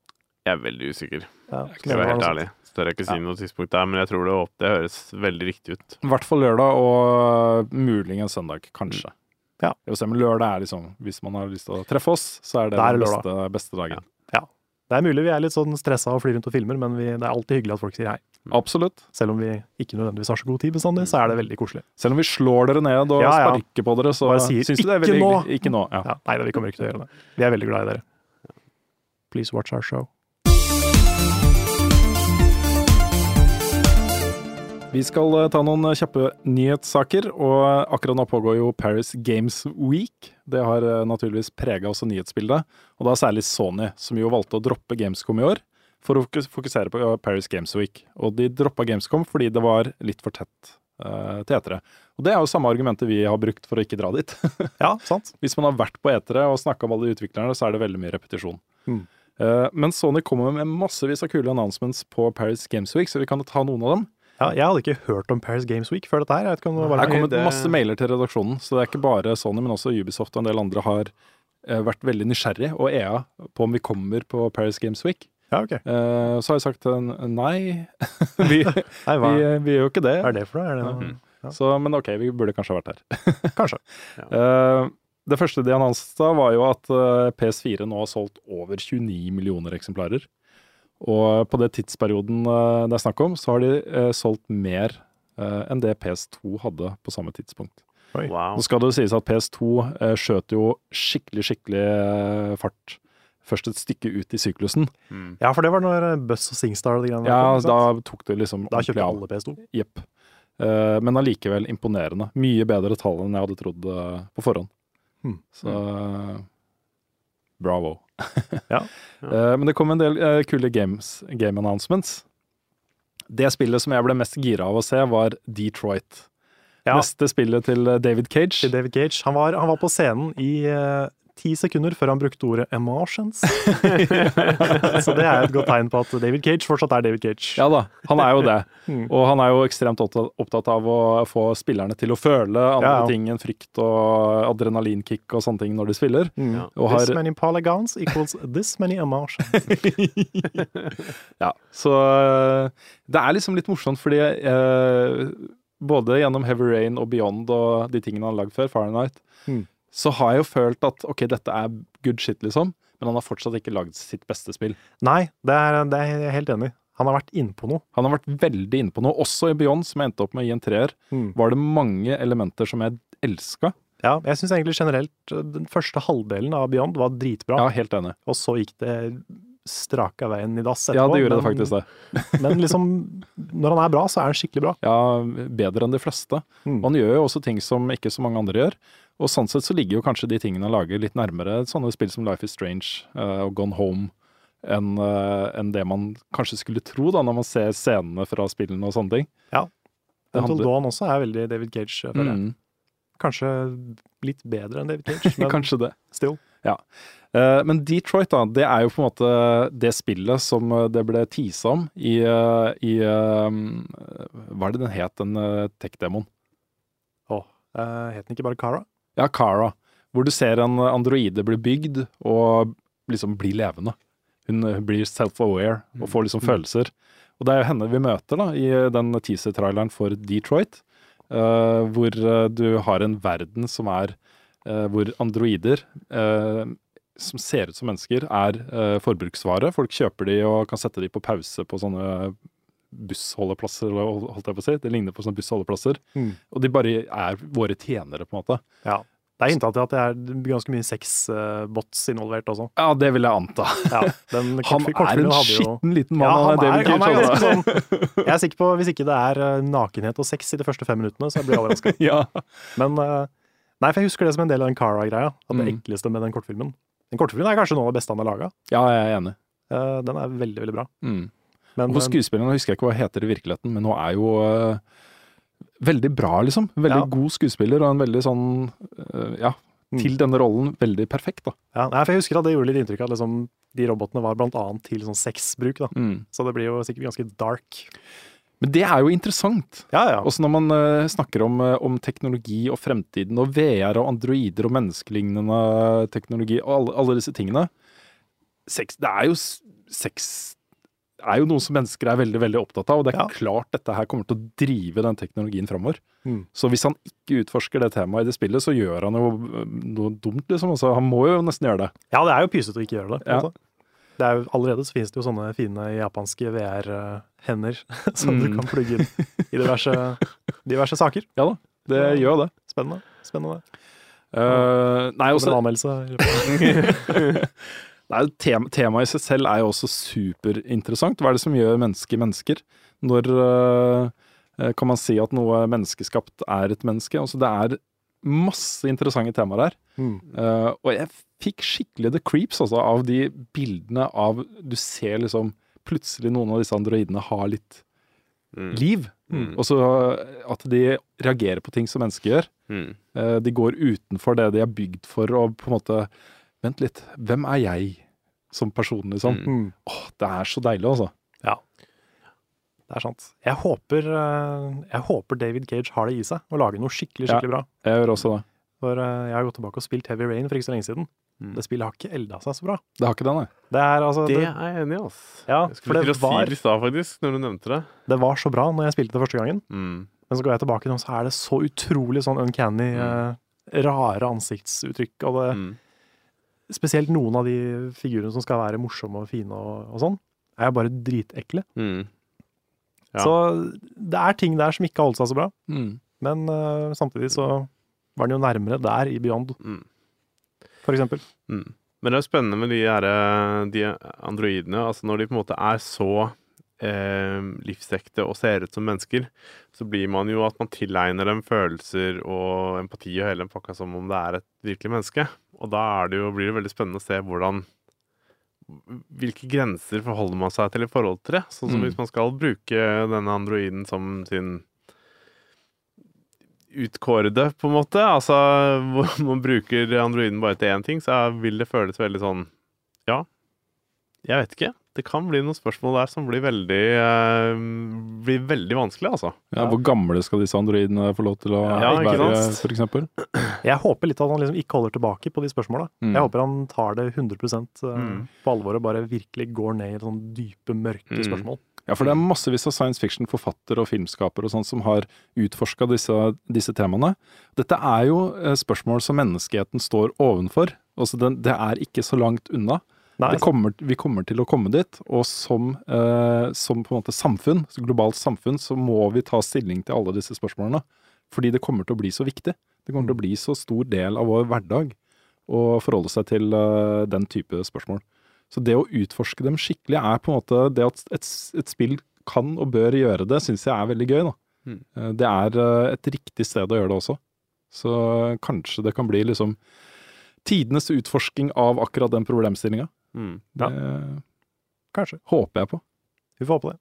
Jeg er veldig usikker, Ja, skal jeg være helt ærlig. Så tør jeg ikke si noe tidspunkt der, men jeg tror det, det høres veldig riktig ut. I hvert fall lørdag, og muligens søndag, kanskje. Ja. Men lørdag er liksom Hvis man har lyst til å treffe oss, så er det er den beste, beste dagen. Det er mulig vi er litt sånn stressa og flyr rundt og filmer, men vi, det er alltid hyggelig at folk sier hei. Absolutt. Selv om vi ikke nødvendigvis har så god tid bestandig, så er det veldig koselig. Selv om vi slår dere ned og Ja, ja. sparker på dere, så syns du det er veldig nå!» hyggelig. Ikke nå. Ja. Ja, nei, vi kommer ikke til å gjøre det. Vi er veldig glad i dere. Please watch our show. Vi skal eh, ta noen kjappe nyhetssaker, og akkurat nå pågår jo Paris Games Week. Det har eh, naturligvis prega også nyhetsbildet, og da særlig Sony, som jo valgte å droppe Gamescom i år for å fokusere på eh, Paris Games Week. Og de droppa Gamescom fordi det var litt for tett uh, til etere. Og det er jo samme argumentet vi har brukt for å ikke dra dit. Ja, sant? Hvis man har vært på etere og snakka med alle utviklerne, så er det veldig mye repetisjon. Mm. Uh, men Sony kommer med massevis av kule announcements på Paris Games Week, så vi kan ta noen av dem. Ja, jeg hadde ikke hørt om Paris Games Week før dette her. Jeg vet ikke om det var Det er kommet det- masse mailer til redaksjonen, så det er ikke bare Sony, men også Ubisoft og en del andre har eh, vært veldig nysgjerrig, og EA, på om vi kommer på Paris Games Week. Ja, ok. Eh, så har jeg sagt eh, nei, vi, Nei, vi, vi gjør jo ikke det. er det for noe? Er det noe? Mhm. Ja. Så, men ok, vi burde kanskje ha vært her. Kanskje. Eh, det første de annonset da, var jo at eh, PS4 nå har solgt over 29 millioner eksemplarer. Og på det tidsperioden eh, det er snakk om, så har de eh, solgt mer eh, enn det PS2 hadde på samme tidspunkt. Wow. Nå skal det jo sies at PS2 eh, skjøt jo skikkelig, skikkelig eh, fart først et stykke ut i syklusen. Mm. Ja, for det var når Buss og Singstar og de greiene Ja, kom, da tok det liksom da kjøpte alle PS2. Jepp. Eh, men allikevel imponerende. Mye bedre tall enn jeg hadde trodd eh, på forhånd. Mm. Så eh, bravo. Ja. Eh, men det kom en del eh, kule games, game announcements. Det spillet som jeg ble mest gira av å se, var Detroit. Ja. Neste spillet til eh, David Cage. Til David Cage. Han var, han var på scenen i ti sekunder før han brukte ordet 'emotions'. så det er et godt tegn på at David Cage fortsatt er David Cage. Ja da, han er jo det. Mm. Og han er jo ekstremt opptatt, av å få spillerne til å føle andre Ja, ja. ting enn frykt og adrenalinkick og sånne ting når de spiller. Mm. Ja. Og This many polygons equals this many emotions. ja, så øh, det er liksom litt morsomt fordi eh, både gjennom Heavy Rain og Beyond og de tingene han har lagd før, Fahrenheit, Mm. Så har jeg jo følt at ok, dette er good shit, liksom. Men han har fortsatt ikke lagd sitt beste spill. Nei, det er, det er jeg helt enig i. Han har vært innpå noe. Han har vært veldig inne på noe. Også i Beyond, som jeg endte opp med i en treer, Mm. var det mange elementer som jeg elska. Ja, jeg syns egentlig generelt uh, den første halvdelen av Beyond var dritbra, Ja, helt enig. og så gikk det straka veien i dass etterpå. Ja, det gjorde det faktisk det. Men liksom, når han er bra, så er han skikkelig bra. Ja, bedre enn de fleste. Mm. Og han gjør jo også ting som ikke så mange andre gjør. Og sånn sett så ligger jo kanskje de tingene han lager litt nærmere sånne spill som Life is Strange uh, og Gone Home enn uh, en det man kanskje skulle tro da, når man ser scenene fra spillene og sånne ting. Ja. Det Until Dawn også er veldig David Cage, føler jeg. Mm, Kanskje litt bedre enn David Cage, men kanskje det. still. Eh, men Detroit, da, det er jo på en måte det spillet som eh, det ble teasa om i, eh, i eh, Hva er det den het, den uh, tech-demoen? Åh, eh, het den ikke bare Cara? Ja, Cara. Hvor du ser en androide bli bygd og liksom bli levende. Hun eh, blir self-aware og får liksom følelser. Og det er jo henne vi møter da, i den teaser-traileren for Detroit. Uh, hvor eh, du har en verden som er uh, Hvor androider uh, som ser ut som mennesker, er forbruksvare. Folk kjøper de og kan sette de på pause på sånne bussholdeplasser, holdt jeg på å si. Det ligner på sånne bussholdeplasser. Mm. Og de bare er våre tjenere, på en måte. Ja. Det er hinta til at det er ganske mye sexbots involvert også. Ja, det vil jeg anta. Ja, den Han er en skitten liten mann. Ja, han er, han er sånn Jeg er sikker på hvis ikke det er eh, nakenhet og sex i de første fem minuttene, så blir jeg overraska. ja. Men eh, Nei, for jeg husker det som en del av den Cara-greia. At det Mm. ekleste med den kortfilmen. Den kortfilmen er kanskje noe av det beste han har laga. ja, jeg er enig. den er veldig, veldig bra. Mm. Men Og eh, skuespilleren husker jeg ikke hva heter i virkeligheten, men hun er jo øh, veldig bra, liksom. Veldig Ja. god skuespiller, og en veldig sånn øh, Ja, Mm. til denne rollen veldig perfekt, da. ja, for jeg husker at det gjorde litt inntrykk at liksom, de robotene var blant annet til sånn sexbruk. da. Mm. Så det blir jo sikkert ganske dark. Men det er jo interessant. Ja, ja. Også når man uh, snakker om, eh, om teknologi og fremtiden og VR og androider og menneskelignende teknologi og alle, alle disse tingene. Sex, det er jo sex er jo noe som mennesker er veldig veldig opptatt av, og det er Ja. klart dette her kommer til å drive den teknologien framover. Mm. Så hvis han ikke utforsker det temaet i det spillet, så gjør han jo øh, noe dumt, liksom. Altså, han må jo nesten gjøre det. Ja, det er jo pysete å ikke gjøre det. Ja. Det er jo, allerede så finnes det jo sånne fine japanske VR-hender som du Mm. kan plugge inn i diverse, diverse saker. Ja da, det Ja. gjør det. Spennende. Spennende. Uh, nei, også, en anmeldelse. Nei, tema, Temaet i seg selv er jo også superinteressant. Hva er det som gjør mennesker mennesker? Når øh, kan man si at noe menneskeskapt er et menneske? Altså, det er masse interessante temaer her. Mm. Uh, og jeg fikk skikkelig the creeps altså, av de bildene av Du ser liksom plutselig noen av disse androidene har litt Mm. liv. Mm. Og så at de reagerer på ting som mennesker gjør. Eh, De går utenfor det de er bygd for, og på en måte Vent litt, hvem er jeg som person, liksom? Mm. Åh, det er så deilig, altså. Det er sant. Jeg håper, eh, jeg håper David Cage har det i seg, å lage noe skikkelig, Ja. skikkelig bra. Jeg gjør også det. For eh, jeg har gått tilbake og spilt Heavy Rain for ikke så lenge siden. Mm. Det spillet har ikke elda seg så bra. Det har ikke det, nei. Det er altså Det det, er jeg enig i, ass. Ja, jeg for skulle det til å si det i stad, faktisk, når du nevnte det. det var så bra når jeg spilte det første gangen. Mm. Men så går jeg tilbake nå, så er det så utrolig sånn uncanny, Mm. eh, rare ansiktsuttrykk. Og det, Mm. Spesielt noen av de figurene som skal være morsomme og fine og, og sånn, er bare dritekle. Mm. Ja. Så det er ting der som ikke har holdt seg så bra. Mm. Men uh, samtidig så var den jo nærmere der i Beyond, Mm. for eksempel. Mm. Men det er jo spennende med de, her, eh, de androidene. Altså når de på en måte er så eh, livsekte og ser ut som mennesker, så blir man jo at man tilegner dem følelser og empati og hele den pakka som om det er et virkelig menneske. Og da det jo, blir det veldig spennende å se hvordan Hvilke grenser forholder man seg til i forhold til det? Sånn som Mm. hvis man skal bruke denne androiden som sin utkårede, på en måte. Altså, hvor man bruker androiden bare til én ting, så vil det føles veldig sånn Ja, jeg vet ikke. Det kan bli noen spørsmål der som blir veldig eh, Blir veldig vanskelig, altså. Ja, hvor gamle skal disse androidene få lov til å Ja, ikke være, sant? eksempel? Jeg håper litt at han liksom ikke holder tilbake på de spørsmåla. Mm. Jeg håper han tar det 100 eh, Mm. på alvor og bare virkelig går ned i sånne dype, mørke Mm. spørsmål. Ja, for det er massevis av science fiction-forfattere og filmskapere og sånt som har utforska disse, disse temaene. Dette er jo eh, spørsmål som menneskeheten står ovenfor. Altså, den, det er ikke så langt unna. Kommer, vi kommer til å komme dit, og som, eh, som på en måte samfunn, globalt samfunn, så må vi ta stilling til alle disse spørsmålene. Fordi det kommer til å bli så viktig. Det kommer til å bli så stor del av vår hverdag å forholde seg til eh, den type spørsmål. Så det å utforske dem skikkelig er på en måte Det at et, et spill kan og bør gjøre det, syns jeg er veldig gøy. da. Mm. Det er eh, et riktig sted å gjøre det også. Så kanskje det kan bli liksom tidenes utforsking av akkurat den problemstillinga. Mm. Ja. Det kanskje. håper jeg på. Vi får håpe det.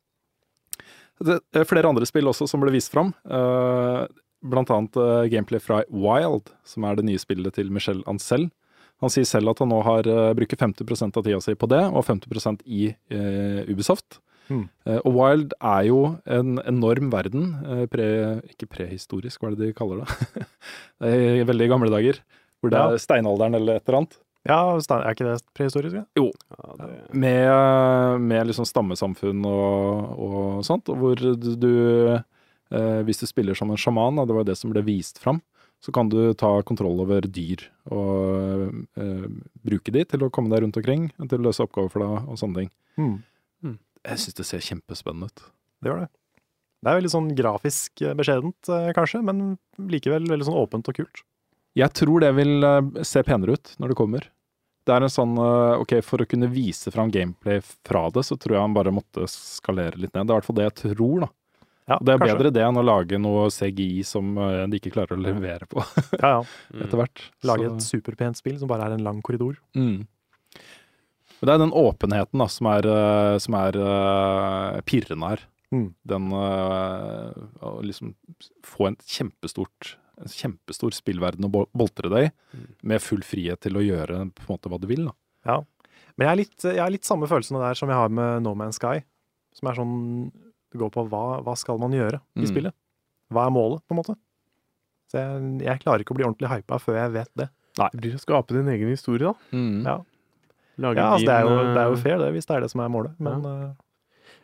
Det er flere andre spill også som ble vist fram. eh, Blant annet eh, gameplay fra Wild, som er det nye spillet til Michel Ancel. Han sier selv at han nå har uh, bruker 50% av tida si på det, og 50% i Ubisoft. Mm. Og Wild er jo en enorm verden. pre, ikke prehistorisk, hva er det de kaller det? I veldig gamle dager. Hvor det Ja. er steinalderen eller et eller annet. Ja, er ikke det prehistorisk? Ja? Ja, det, Med, med liksom stammesamfunn og, og sånt, hvor du, du eh, Hvis du spiller som en sjaman, da, det var det som ble vist fram, så kan du ta kontroll over dyr og eh, bruke de til å komme deg rundt omkring, til å løse oppgaver for deg og sånne ting. Mm. Jeg syns det ser kjempespennende ut. Det gjør det. Det er veldig sånn grafisk eh, beskjedent, eh, kanskje, men likevel veldig sånn åpent og kult. Jeg tror det vil eh, se penere ut når det kommer. Det er en sånn eh, Ok, for å kunne vise fram gameplay fra det, så tror jeg han bare måtte skalere litt ned. Det er i hvert fall det jeg tror, da. Ja, Det er kanskje. bedre det enn å lage noe CGI som eh, de ikke klarer å levere på Ja, ja. mm. etter hvert. Lage Så- et superpent spill som bare er en lang korridor. Mm. Men det er den åpenheten da, som er, som er pirrende her. Mm. Den å liksom få en kjempestort en kjempestor spillverden å boltre deg i, Mm. med full frihet til å gjøre på en måte hva du vil. da. Men jeg har litt, jeg har litt samme følelsene der som jeg har med No Man's Sky. Som er sånn Det går på hva, hva skal man gjøre i Mm. spillet? Hva er målet, på en måte? Så jeg, jeg klarer ikke å bli ordentlig hypa før jeg vet det. Det blir å skape din egen historie, da. Mm. Ja. Lage Ja, altså, det, er jo, det er jo eh, fair, det, hvis det er det som er målet. Men ja.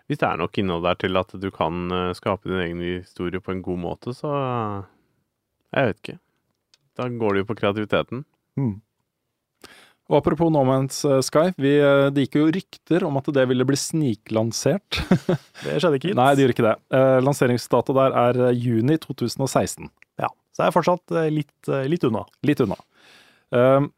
Hvis det er nok innhold der til at du kan eh, skape din egen historie på en god måte, så eh, Jeg vet ikke. Da går det jo på kreativiteten. Mm. Og apropos No Man's eh, Sky, vi, eh, det gikk jo rykter om at det ville bli sniklansert. det skjedde ikke. Nei, det gjorde ikke det. Eh, lanseringsdato der er juni 2016. Ja, Så jeg er fortsatt litt, litt unna. Litt unna. Um,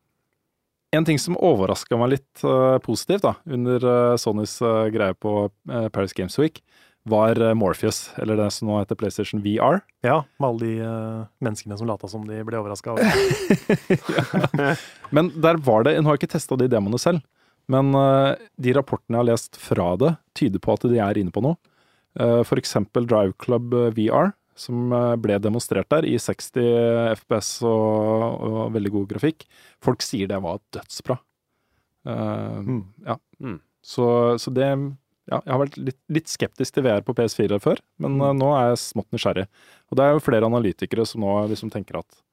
en ting som overraska meg litt uh, positivt da, under uh, Sonys uh, greie på Paris Games Week, var eh, Morpheus, eller det som nå heter PlayStation VR. Ja, med alle de uh, menneskene som lata som de ble overraska ja. Men der var det Nå har jeg ikke testa de demoene selv, men uh, de rapportene jeg har lest fra det, tyder på at de er inne på noe. Uh, eksempel Drive Club VR, som ble demonstrert der i 60 FPS og, og veldig god grafikk. Folk sier det var dødsbra. Uh, Mm. Ja. Mm. Så, så det ja, jeg har vært litt, litt skeptisk til VR på PS4 før, men mm. nå er jeg smått nysgjerrig. Og det er jo flere analytikere som nå liksom tenker at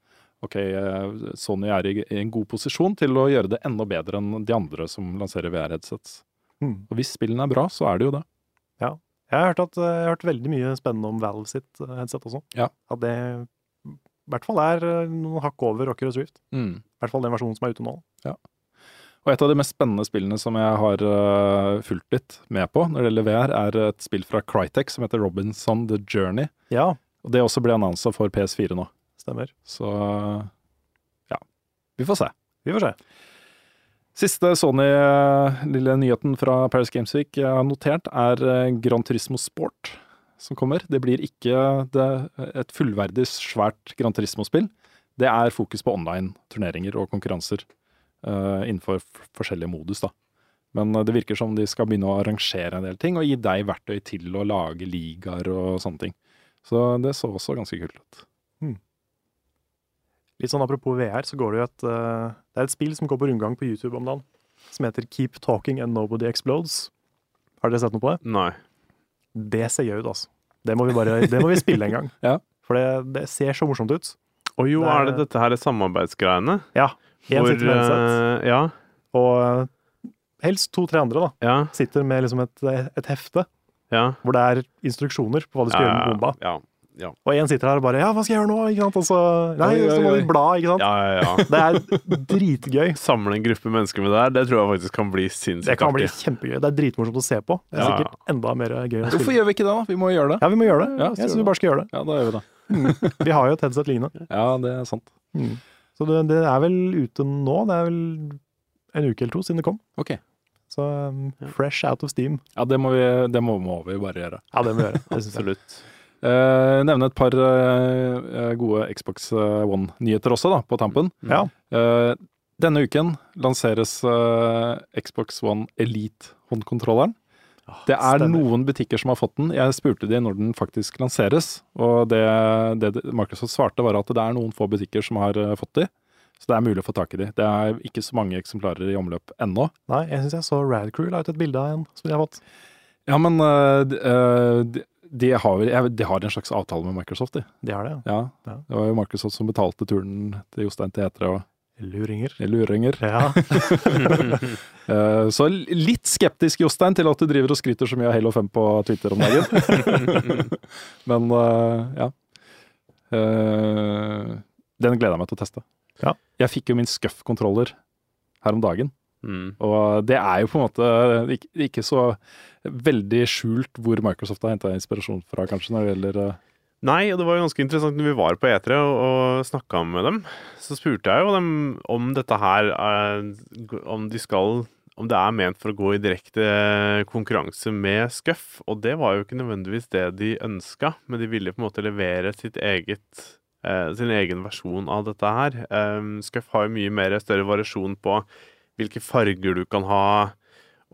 ok, eh, Sony er i, i en god posisjon til å gjøre det enda bedre enn de andre som lanserer VR-headsets. Mm. Og hvis spillene er bra, så er det jo det. Jeg har hørt, at, eh, jeg har hørt veldig mye spennende om Valve sitt eh, headset også. Ja. At det i hvert fall er eh, noen hakk over Rocker og Swift. Mm. I hvert fall den versjonen som er ute nå. Og et av de mest spennende spillene som jeg har eh, fulgt litt med på når det gjelder VR, er et spill fra Crytek som heter Robinson The Journey. Ja, Og det også ble annonsa for PS4 nå. stemmer. Så ja, vi får se. Vi får se. Siste Sony-lille nyheten fra Paris Games Week jeg har notert, er eh, Gran Turismo Sport som kommer. Det blir ikke det, et fullverdig svært Gran Turismo-spill. Det er fokus på online-turneringer og konkurranser eh, innenfor f- forskjellige modus. da. Men eh, det virker som de skal begynne å arrangere en del ting og gi deg verktøy til å lage ligaer og sånne ting. Så det så også ganske kult ut. Litt sånn apropos VR, så går det jo et eh, Det er et spill som går på rundgang på YouTube om dagen, som heter Keep Talking and Nobody Explodes. Har dere sett noe på det? Nei. Det ser gøy ut, altså. Det må vi bare Det må vi spille en gang. Ja. For det, det ser så morsomt ut. Og jo, Det er- er det dette her samarbeidsgreiene? Ja. En sitter med headset, eh, ja, og eh, helst to-tre andre da, ja, sitter med liksom et, et hefte ja. hvor det er instruksjoner på hva du skal gjøre med bomba. Ja, ja, Og en sitter her og bare 'ja, hva skal jeg gjøre nå?' ikke sant? Og så Nei, Oi, oi, så må du bla, ikke sant? ja, ja, ja. Det er dritgøy. Samle en gruppe mennesker med det her, det tror jeg faktisk kan bli sinnssykt Det kan bli kjempegøy. Det er dritmorsomt å se på. Det er Ja. sikkert enda mer gøy å Hvorfor gjør vi ikke det, da? Vi må gjøre det. Ja, vi må gjøre det. Ja, så jeg syns vi bare skal gjøre det. Ja, da gjør vi det. Vi har jo et headset lignende. Ja, det er sant. Så det, det er vel ute nå. Det er vel en uke eller to siden det kom. Ok. Så um, fresh out of steam. Ja, det må vi, det må, må vi bare gjøre. Ja, det må vi gjøre. Absolutt. Eh, nevne et par eh, gode Xbox One-nyheter også, da, på tampen. Ja. Eh, denne uken lanseres eh, Xbox One Elite-håndkontrolleren. Det er stemmer. noen butikker som har fått den. Jeg spurte de når den faktisk lanseres, og det, det Microsoft svarte, var at det er noen få butikker som har eh, fått de. Så det er mulig å få tak i de. Det er ikke så mange eksemplarer i omløp ennå. Nei, jeg syns jeg så Radcrew la ut et bilde av en som de har fått. Ja, men uh, de, eh, de, har, de har en slags avtale med Microsoft, de. De har det, Ja. Ja. Det var jo Microsoft som betalte turen til Jostein til Etere og. Luringer. luringer. Ja. Eh, så litt skeptisk, Jostein, til at du driver og skryter så mye av Halo 5 på Twitter om dagen. Men eh, ja. Eh, den gleder jeg meg til å teste. Ja. Jeg fikk jo min Scuff-kontroller her om dagen. Mm. Og det er jo på en måte ikke, så veldig skjult hvor Microsoft har henta inspirasjon fra, kanskje, når det gjelder Nei, og det var jo ganske interessant når vi var på E3 og, og snakka med dem. Så spurte jeg jo dem om dette her er, Om de skal Om det er ment for å gå i direkte konkurranse med Scuff. Og det var jo ikke nødvendigvis det de ønska, men de ville på en måte levere sitt eget eh, sin egen versjon av dette her. Scuff har jo mye mer større variasjon på hvilke farger du kan ha,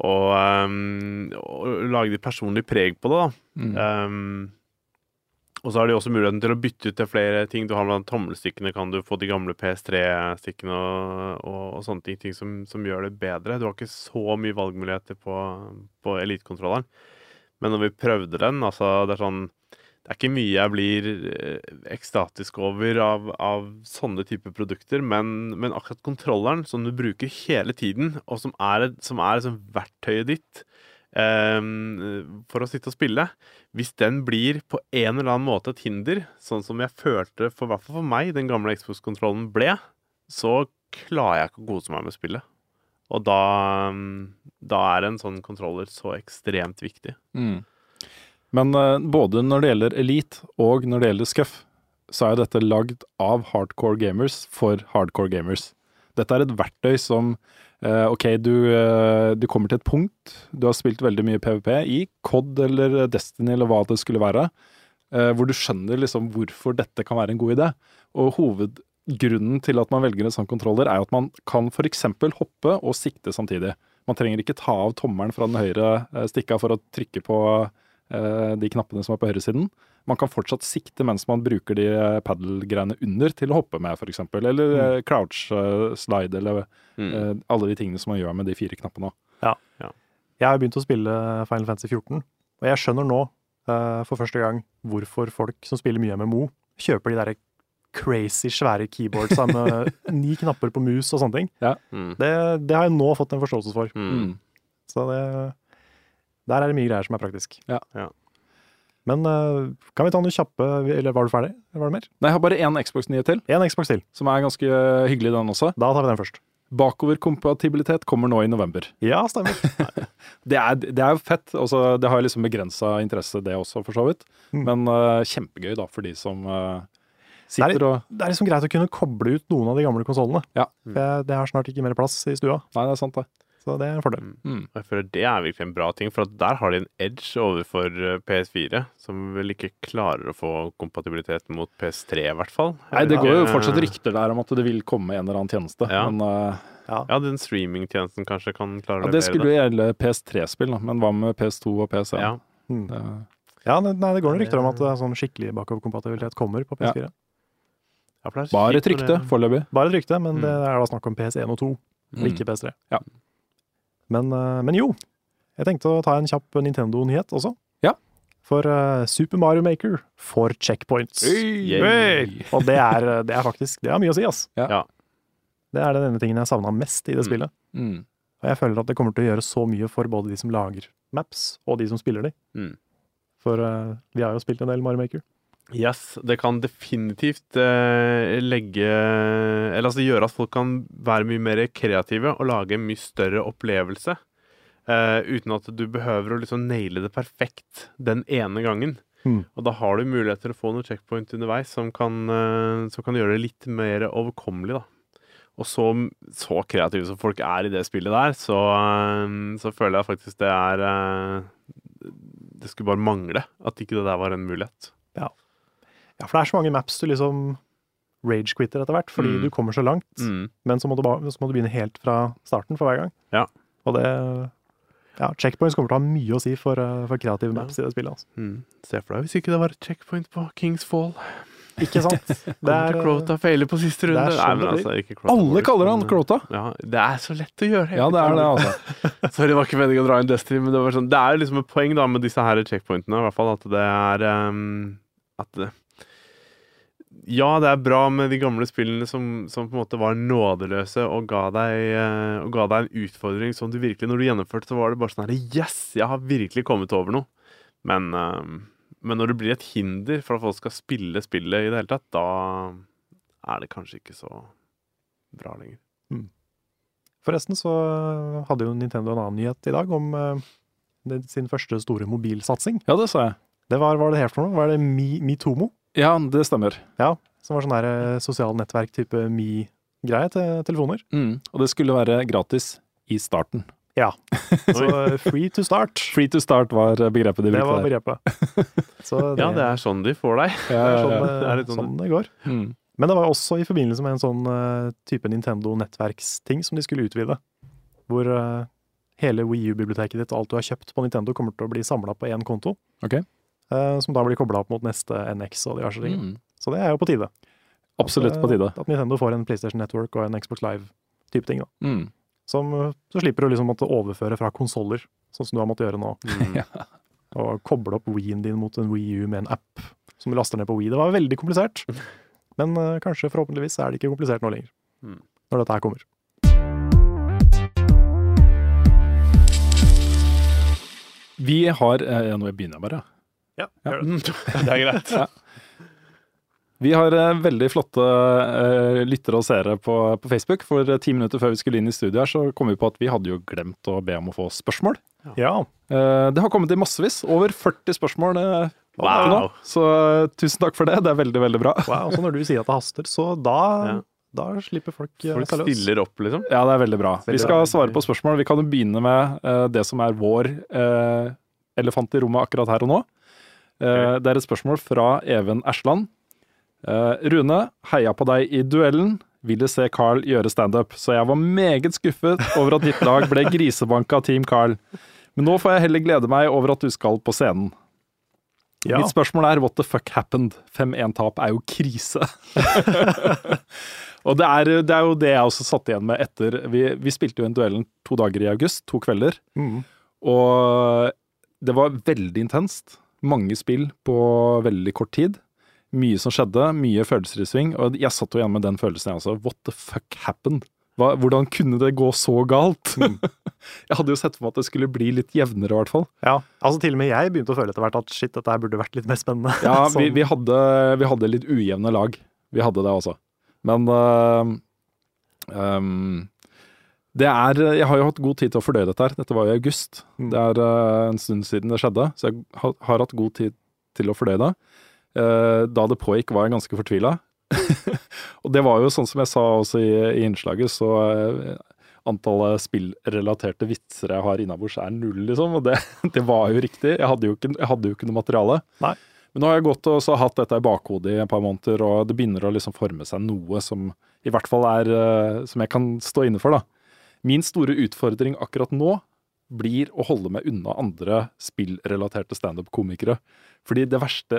og, um, og lage ditt personlige preg på det, da. mm. Um, og så har de også muligheten til å bytte ut til flere ting. Du har blant tommelstikkene kan du få de gamle PS3-stikkene og, og, og sånne ting, ting som, som gjør det bedre. Du har ikke så mye valgmuligheter på, på Elite-kontrolleren. Men når vi prøvde den, altså det er sånn Det er ikke mye jeg blir eh, ekstatisk over av, av sånne typer produkter, men, men akkurat kontrolleren som du bruker hele tiden, og som er, som er liksom verktøyet ditt ehm, for å sitte og spille Hvis den blir på en eller annen måte et hinder, sånn som jeg følte for, hvert fall for meg den gamle Xbox-kontrollen ble, så klarer jeg ikke å kose meg med spillet. Og da, da er en sånn kontroller så ekstremt viktig. Mm. Men eh, både når det gjelder Elite og når det gjelder Scuff, så er dette lagd av hardcore gamers for hardcore gamers. Dette er et verktøy som OK, du, eh, du kommer til et punkt, du har spilt veldig mye PVP i COD eller Destiny eller hva det skulle være, eh, hvor du skjønner liksom hvorfor dette kan være en god idé. Og hovedgrunnen til at man velger en sånn kontroller, er at man kan f.eks. hoppe og sikte samtidig. Man trenger ikke ta av tommelen fra den høyre eh, stikka for å trykke på eh, de knappene som er på høyresiden. Man kan fortsatt sikte mens man bruker de eh, paddle-greiene under til å hoppe med, f.eks. Eller mm. crouch eh, slide, eller Mm. eh, alle de tingene som man gjør med de fire knappene. Jeg har begynt å spille Final Fantasy 14, og jeg skjønner nå eh, for første gang hvorfor folk som spiller mye MMO, kjøper de derre crazy svære keyboards med ni knapper på mus og sånne ting. Mm. Det, det har jeg nå fått en forståelse for. Mm. Så det Der er det mye greier som er praktisk. Ja. Ja. Men eh, kan vi ta noen kjappe Eller var du ferdig? Var det mer? Nei, jeg har bare én Xbox-nyhet til, En Xbox til. som er ganske eh, hyggelig, den også. Da tar vi den først. Bakoverkompatibilitet kommer nå i november. Ja, stemmer. Det er, det er jo fett. Altså, det har liksom begrensa interesse, det også, for så vidt. Mm. Men uh, kjempegøy, da, for de som uh, sitter og Det er liksom greit å kunne koble ut noen av de gamle konsollene. Ja. For Det har snart ikke mer plass i stua, Nei, det er sant, det. Så det er en fordel. Mm. Jeg føler det er virkelig en bra ting, for at der har de en edge overfor eh, PS4, som vel ikke klarer å få kompatibilitet mot PS3, i hvert fall. Nei, det går jo Eh, fortsatt rykter der om at det vil komme en eller annen tjeneste. Ja. Men uh, Ja, den streamingtjenesten kanskje kan klare ja, levere det levere skulle jo gjelde PS3-spill, da. Men hva med PS2 og PS1? Ja. Mm. Det, Ja, nei, det går noen rykter om at sånn skikkelig bakoverkompatibilitet kommer på PS4. Ja, Ja, bare et rykte foreløpig. Bare et rykte, men Mm. det er da snakk om PS1 og 2, Mm. ikke PS3. Ja. Men, eh, men jo, jeg tenkte å ta en kjapp Nintendo-nyhet også. Ja. For uh, Super Mario Maker får checkpoints. Hey, Hey! Og det er, eh, det er faktisk Det har mye å si, ass. Ja. Ja. Det er den ene tingen jeg savna mest i det Mm. spillet. Mm. Og jeg føler at det kommer til å gjøre så mye for både de som lager maps, og de som spiller de. Mm. For uh, vi har jo spilt en del Mario Maker. Yes, det kan definitivt eh, legge Eller altså gjøre at folk kan være mye mer kreative og lage en mye større opplevelse. eh, uten at du behøver å liksom naile det perfekt den ene gangen. Mm. Og da har du mulighet til å få noen checkpoint underveis som kan, eh, som kan gjøre det litt mer overkommelig, da. Og så, så kreative som folk er i det spillet der, så, eh, så føler jeg faktisk det er eh, Det skulle bare mangle at ikke det der var en mulighet. Ja, for det er så mange maps du liksom rage-quitter etter hvert, fordi Mm. du kommer så langt. Mm. Men så må, du så må du begynne helt fra starten for hver gang. Ja. Og det Ja, checkpoints kommer til å ha mye å si for, eh, for kreative maps i det spillet. Altså. Mm. Se for deg hvis ikke det var et checkpoint på Kings Fall. Ikke sant? Det er, Crota feiler på siste runde. det er sånn Nei, men altså, ikke Crota Alle kaller han Crota! Ja, det er så lett å gjøre. Ja, det er det, altså. Sorry, det var ikke meningen å dra inn Destiny, men det var sånn Det er liksom et poeng da med disse her checkpointene, i hvert fall, at det er um, At det, Ja, det er bra med de gamle spillene som, som på en måte var nådeløse og ga, deg, eh, og ga deg en utfordring som du virkelig Når du gjennomførte, så var det bare sånn her Yes! Jeg har virkelig kommet over noe. Men, ehm, men når det blir et hinder for at folk skal spille spillet i det hele tatt, da er det kanskje ikke så bra lenger. Forresten så hadde jo Nintendo en annen nyhet i dag om eh, sin første store mobilsatsing. Ja, det sa jeg. Det var, var det helt for noe? Var det Mi, Mitomo? Ja, det stemmer. Ja, som var sånn der eh, sosial nettverk-type Mi-greie til telefoner. Mm. Og det skulle være gratis i starten. Ja. Så eh, free to start. Free to start var begrepet de brukte. Det var begrepet. Så Ja, det er sånn de får deg. det er sånn, Ja, ja, eh, Det er sånn- sånn det går. Mm. Men det var også i forbindelse med en sånn type Nintendo-nettverksting som de skulle utvide. Hvor hele Wii U-biblioteket ditt og alt du har kjøpt på Nintendo, kommer til å bli samla på én konto. Ok. Eh, som da blir kobla opp mot neste NX og diverse ting. Mm. Så det er jo på tide. Absolutt på tide. At, at Nintendo får en PlayStation Network og en Xbox Live-type ting. da. Mm. Som, eh, så slipper du liksom måtte overføre fra konsoller, sånn som du har måttet gjøre nå. Mm. Ja. å koble opp Wii-en din mot en Wii U med en app som du laster ned på Wii. Det var veldig komplisert. Men uh, kanskje forhåpentligvis er det ikke komplisert nå lenger. Mm. Når dette her kommer. Vi har eh, Nå begynner jeg bare. Ja, Ja. gjør det. Det er greit. Vi har eh, veldig flotte eh, lyttere og seere på, på Facebook. For eh, ti minutter før vi skulle inn i studio her, så kom vi på at vi hadde jo glemt å be om å få spørsmål. Ja. Eh, det har kommet i massevis. Over 40 spørsmål Wow. nå. Så tusen takk for det. Det er veldig, veldig bra. Wow, så når du sier at det haster, så da, Ja. da slipper folk, Folk stiller opp, liksom. Ja, det er veldig bra. Veldig Vi skal bra. svare på spørsmål. Vi kan jo begynne med uh, det som er vår uh, elefant i rommet akkurat her og nå. Eh, det er et spørsmål fra Even Ersland. Eh, Rune, heia på deg i duellen. Ville se Carl gjøre standup, så jeg var meget skuffet over at ditt lag ble grisebanka av Team Carl. Men nå får jeg heller glede meg over at du skal på scenen. Ja. Mitt spørsmål er what the fuck happened? 5-1-tap er jo krise. og det er, det er jo det jeg også satt igjen med etter Vi, vi spilte jo en duellen to dager i august, to kvelder. Mm. Og det var veldig intenst. Mange spill på veldig kort tid. Mye som skjedde, mye følelser i sving. Og jeg satt jo igjen med den følelsen, jeg også. What the fuck happened? Hva, hvordan kunne det gå så galt? jeg hadde jo sett for meg at det skulle bli litt jevnere, i hvert fall. Ja, altså til og med jeg begynte å føle etter hvert at shit, dette burde vært litt mer spennende. Ja, Sånn. vi, vi, hadde, vi hadde litt ujevne lag. Vi hadde det også. Men uh, øhm, det er Jeg har jo hatt god tid til å fordøye dette her. Dette var jo i august. Mm. Det er uh, en stund siden det skjedde, så jeg har, har hatt god tid til å fordøye det. Uh, da det pågikk, var jeg ganske fortvila. og det var jo sånn som jeg sa også i, i innslaget, så uh, antallet spillrelaterte vitser jeg har innabords er null, liksom. Og det, det var jo riktig. Jeg hadde jo ikke, jeg hadde jo ikke noe materiale. Nei. Men nå har jeg gått og så hatt dette i bakhodet i et par måneder, og det begynner å liksom forme seg noe som i hvert fall er eh, Som jeg kan stå inne for, da. Min store utfordring akkurat nå blir å holde meg unna andre spillrelaterte standup-komikere. Fordi det verste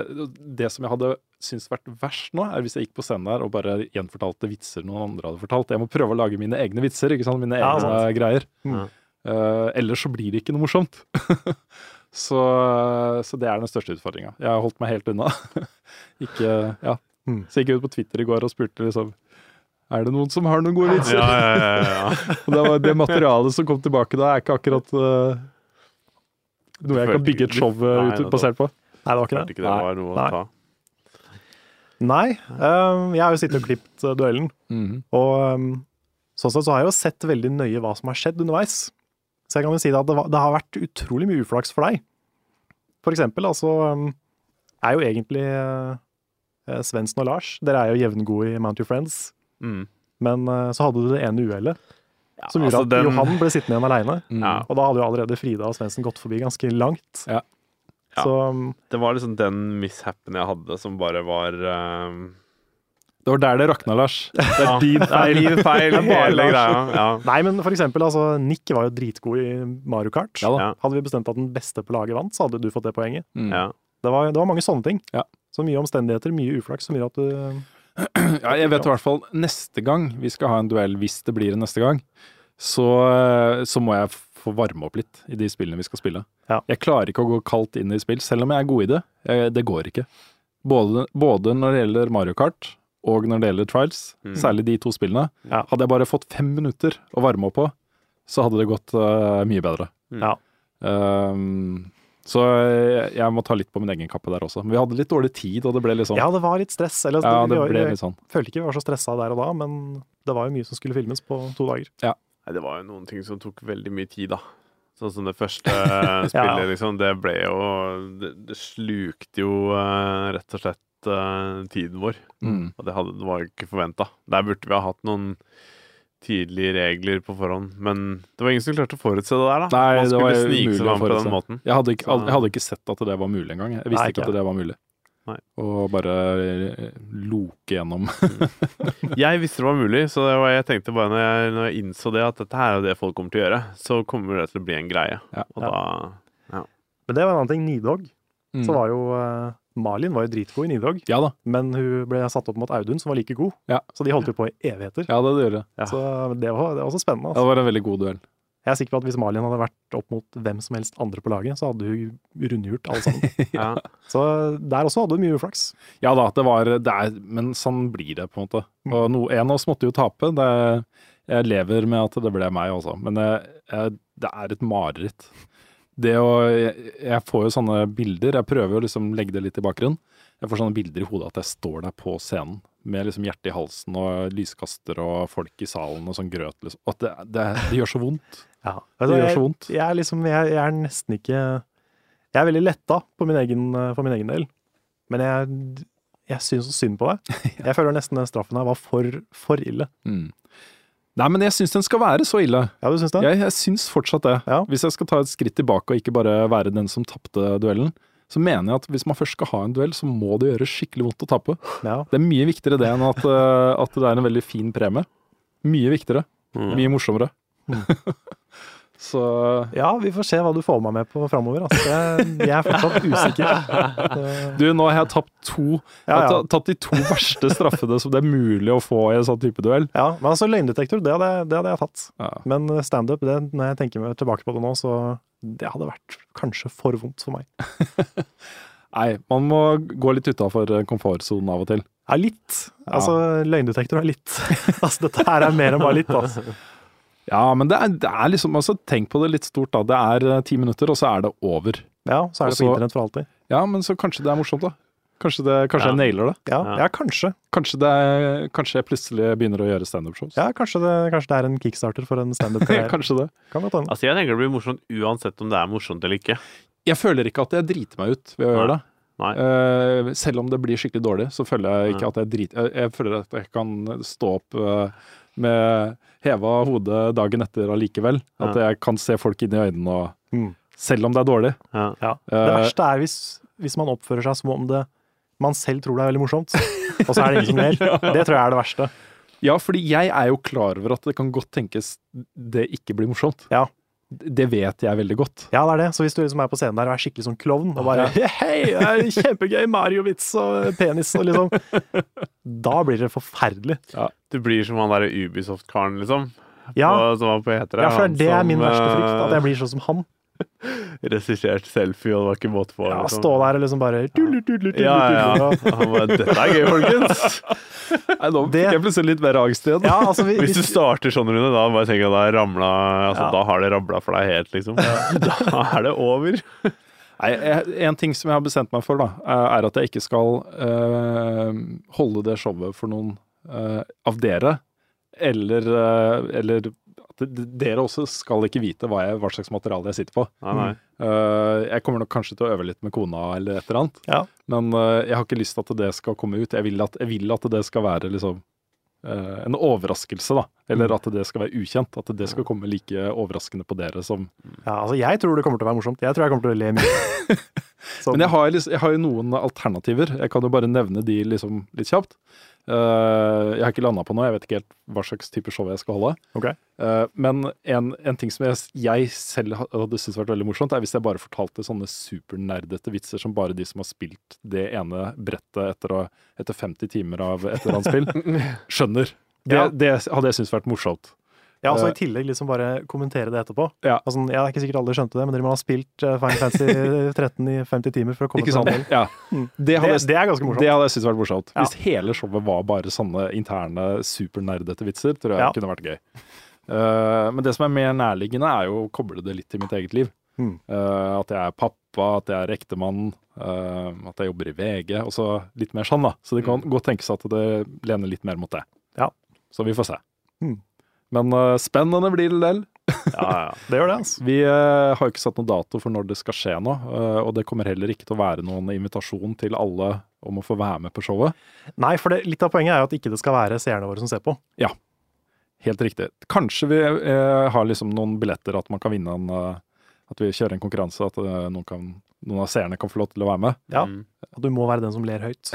Det som jeg hadde syntes vært verst nå, er hvis jeg gikk på scenen der og bare gjenfortalte vitser noen andre hadde fortalt. Jeg må prøve å lage mine egne vitser, ikke sant? Mine Ja, egne sant. greier. Mm. Uh, ellers så blir det ikke noe morsomt. så, så det er den største utfordringa. Jeg har holdt meg helt unna. ikke Ja. Mm. Så jeg gikk ut på Twitter i går og spurte liksom Er det noen som har noen gode vitser? Ja, ja, ja, ja. Det, var, det materialet som kom tilbake da, er ikke akkurat uh, noe jeg kan bygge et show eh, Nei, ut basert på. Nei, det var ikke det. ikke det var noe Nei. å ta. Nei, Um, jeg har jo sittet og klippet øh, duellen, -hmm. og um, sånn sett så har jeg jo sett veldig nøye hva som har skjedd underveis. Så jeg kan jo si det at det, var, det har vært utrolig mye uflaks for deg. For eksempel, altså, um, er jo egentlig uh, Svendsen og Lars, dere er jo jevngode i Mount Your Friends, Mm. men øh, så hadde du det ene uhellet Ja, som gjorde altså, at den- Johan ble sittende igjen aleine. Mm. Ja. Og da hadde jo allerede Frida og Svendsen gått forbi ganske langt. Ja. Ja. Så Det var liksom den mishappen jeg hadde, som bare var uh... Det var der det rakna, Lars. Det er Ja, din feil. Det er feil hele greia. Ja. Nei, men for eksempel, altså, Nick var jo dritgod i Mario Kart. Ja da. Ja. Hadde vi bestemt at den beste på laget vant, så hadde du fått det poenget. Mm. Ja. Det var, det var mange sånne ting. Ja. Så mye omstendigheter, mye uflaks, som gjør at du Ja, jeg vet i hvert fall neste gang vi skal ha en duell, hvis det blir en neste gang, så, eh, så må jeg få varme opp litt i de spillene vi skal spille. Ja. Jeg klarer ikke å gå kaldt inn i spill, selv om jeg er god i det. Jeg, det går ikke. Både, både når det gjelder Mario Kart og når det gjelder Trials, Mm. særlig de to spillene. Ja. Hadde jeg bare fått fem minutter å varme opp på, så hadde det gått uh, mye bedre. Ja. Um, så jeg, jeg må ta litt på min egen kappe der også. Men vi hadde litt dårlig tid, og det ble litt sånn Ja, det var litt stress. Eller, Ja, det ble litt sånn. følte ikke vi var så stressa der og da, men det var jo mye som skulle filmes på to dager. Nei, det var jo noen ting som tok veldig mye tid, da. Sånn som det første spillet, liksom. Det ble jo Det, det slukte jo eh, rett og slett eh, tiden vår. Mm. Og det, hadde, det var jo ikke forventa. Der burde vi ha hatt noen tydelige regler på forhånd. Men det var ingen som klarte å forutse det der, da. Nei, Man det var snike seg å fram på forutse. den måten. Jeg hadde, ikke, jeg hadde ikke sett at det var mulig engang. Jeg visste Nei, ikke ikke at det var mulig. Nei. Og bare eh, loke gjennom. Jeg visste det var mulig, så det var, jeg tenkte bare når jeg, når jeg innså det, at dette her er det folk kommer til å gjøre, så kommer det til å bli en greie. Ja. Og Ja. Men det var en annen ting. Nidog. Mm. Så var jo eh, Malin var jo dritgod i Nidhogg, Ja da. men hun ble satt opp mot Audun, som var like god. Ja. Så de holdt jo på i evigheter. Ja, det gjør det. Ja. Så det var, det var også spennende. Altså. det var en veldig god duell. Jeg er sikker på at hvis Malin hadde vært opp mot hvem som helst andre på laget, så hadde hun rundhjult alle sammen. Ja. Så der også hadde hun mye uflaks. Ja da, det var det er, Men sånn blir det, på en måte. Og no, en av oss måtte jo tape. Det, jeg lever med at det ble meg også, men jeg, jeg, det er et mareritt. Det å jeg, jeg får jo sånne bilder, jeg prøver jo liksom legge det litt i bakgrunnen. Jeg får sånne bilder i hodet at jeg står der på scenen med liksom hjertet i halsen og lyskaster og folk i salen og sånn grøt. Liksom. At det, det, det gjør så vondt. Ja. Det gjør så vondt. Jeg, er liksom, jeg, jeg er nesten ikke Jeg er veldig letta på min egen, for min egen del, men jeg, jeg syns så synd på deg. Jeg føler nesten den straffen her var for, for ille. Mm. Nei, men jeg syns den skal være så ille. Ja, du syns det? Jeg, jeg syns fortsatt det. Ja. Hvis jeg skal ta et skritt tilbake og ikke bare være den som tapte duellen, så mener jeg at hvis man først skal ha en duell, så må det gjøre skikkelig vondt å tape. Ja. Det er mye viktigere det enn at, eh, at det er en veldig fin premie. Mye viktigere. Mm. Mye morsommere. så ja, vi får se hva du får meg med på framover. Altså. Jeg, er fortsatt usikker. Du, nå har jeg tapt to. Jeg har tatt de to verste straffene som det er mulig å få i en sånn type duell. Ja, men altså løgndetektor, det hadde, det hadde jeg tatt. Ja. Men standup, det, når jeg tenker meg tilbake på det nå, så det hadde vært kanskje for vondt for meg. Nei, man må gå litt utafor komfortsonen av og til. Ja, litt. Altså, løgndetektor er litt. altså, dette her er mer enn bare litt, altså. Ja, men det er, det er liksom altså, Tenk på det litt stort, da. Det er eh, ti minutter, og så er det over. Ja, så er det på internett for alltid. Ja, men så kanskje det er morsomt, da. Kanskje, det, kanskje Ja. jeg nailer det. Ja, Ja. ja kanskje. Kanskje, det kanskje jeg plutselig begynner å gjøre standup-shows. Ja, kanskje det, kanskje det er en kickstarter for en standup-karriere. kanskje det. kan. Altså, jeg tenker det blir morsomt uansett om det er morsomt eller ikke. Jeg føler ikke at jeg driter meg ut ved å Nei. gjøre det. Nei. Eh, selv om det blir skikkelig dårlig, så føler jeg ikke at jeg driter jeg, jeg føler at jeg kan stå opp uh, med heva hodet dagen etter allikevel. At Ja. jeg kan se folk inn i øynene og Mm. Selv om det er dårlig. Ja. Ja. Det Eh, verste er hvis, hvis man oppfører seg som om det man selv tror det er veldig morsomt, og så er det ingen som ler. Det tror jeg er det verste. Ja, fordi jeg er jo klar over at det kan godt tenkes det ikke blir morsomt. Ja. Det vet jeg veldig godt. Ja, det er det. Så hvis du liksom er på scenen der og er skikkelig sånn klovn, og bare Hei, det er kjempegøy, Mario-vits og penis og liksom Da blir det forferdelig. Du blir som han derre Ubisoft-karen, liksom. Ja, På, som var på Hetere. ja for det er som, min verste frykt. At eh, jeg blir sånn som han. Regissert selfie, og det var ikke måte på. Ja, liksom. Stå der og liksom bare tudler, tudler, tudler, Ja, ja, ja. Han bare, Dette er gøy, folkens! Nei, nå Det- fikk jeg plutselig litt mer angst igjen. Ja, altså, vi- Hvis du starter sånn, Rune, da bare tenk at da, ramla, altså, Ja. da har det rabla for deg helt, liksom. Da er det over. Nei, en ting som jeg har bestemt meg for, da, er at jeg ikke skal eh, holde det showet for noen eh, av dere. Eller, eh, eller dere også skal ikke vite hva, jeg, hva slags materiale jeg sitter på. Nei, nei. Eh, jeg kommer nok kanskje til å øve litt med kona eller et eller annet. Ja. Men eh, jeg har ikke lyst til at det skal komme ut. Jeg vil at, jeg vil at det skal være liksom eh, en overraskelse, da. Eller Mm. at det skal være ukjent. At det skal komme like overraskende på dere som ja, altså, jeg tror det kommer til å være morsomt. Jeg tror jeg kommer til å le mye. Men jeg har, liksom, jeg har jo noen alternativer. Jeg kan jo bare nevne de liksom litt kjapt. Eh, jeg har ikke landa på noe, jeg vet ikke helt hva slags type show jeg skal holde. Okay. Eh, men en, en ting som jeg, jeg selv hadde syntes vært veldig morsomt, er hvis jeg bare fortalte sånne supernerdete vitser som bare de som har spilt det ene brettet etter, å, etter 50 timer av et eller annet spill, skjønner. Det, Ja. det hadde jeg syntes vært morsomt. Ja, altså Eh, I tillegg liksom bare kommentere det etterpå. Ja. Altså, jeg er ikke sikkert alle skjønte det, men dere må ha spilt Fine Final Fantasy 13 i 50 timer for å komme Ikke til sant? Ja. Mm. Det hadde, Det, det er ganske morsomt. Det hadde jeg syntes vært morsomt. Ja. Hvis hele showet var bare sånne interne supernerdete vitser, tror jeg Ja. kunne vært gøy. Uh, men det som er mer nærliggende, er jo å koble det litt til mitt eget liv. Mm. Uh, at jeg er pappa, at jeg er ektemann, uh, at jeg jobber i VG, og så litt mer sånn, da. Så det kan godt tenkes at det lener litt mer mot det. Ja. Så vi får se. Mm. Men uh, spennende blir det del. Ja, ja. Det gjør det, altså. Vi uh, har jo ikke satt noen dato for når det skal skje nå, Uh, og det kommer heller ikke til å være noen invitasjon til alle om å få være med på showet. Nei, for det, litt av poenget er jo at ikke det skal være seerne våre som ser på. Ja, Helt riktig. Kanskje vi eh, har liksom noen billetter at man kan vinne en At vi kjører en konkurranse, at noen, kan, noen av seerne kan få lov til å være med. Ja. Mm. Du må være den som ler høyt.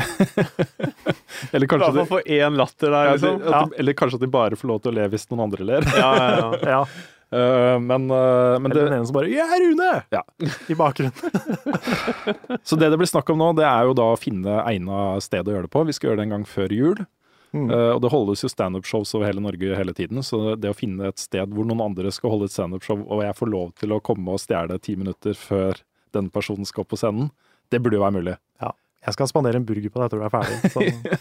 Eller kanskje, de, få én latter der, liksom. Ja. de, eller kanskje at de bare får lov til å le hvis noen andre ler. Ja, ja, ja. Ja. Eh, men uh, men Eller det, den ene som bare 'Ja, Rune!' Ja. i bakgrunnen. så det det blir snakk om nå, det er jo da å finne egna sted å gjøre det på. Vi skal gjøre det en gang før jul. Mm. Uh, og det holdes jo standup-shows over hele Norge hele tiden, så det å finne et sted hvor noen andre skal holde et standup-show, og jeg får lov til å komme og stjele ti minutter før den personen skal på scenen, det burde jo være mulig. Ja. Jeg skal spandere en burger på deg etter du er ferdig. Så.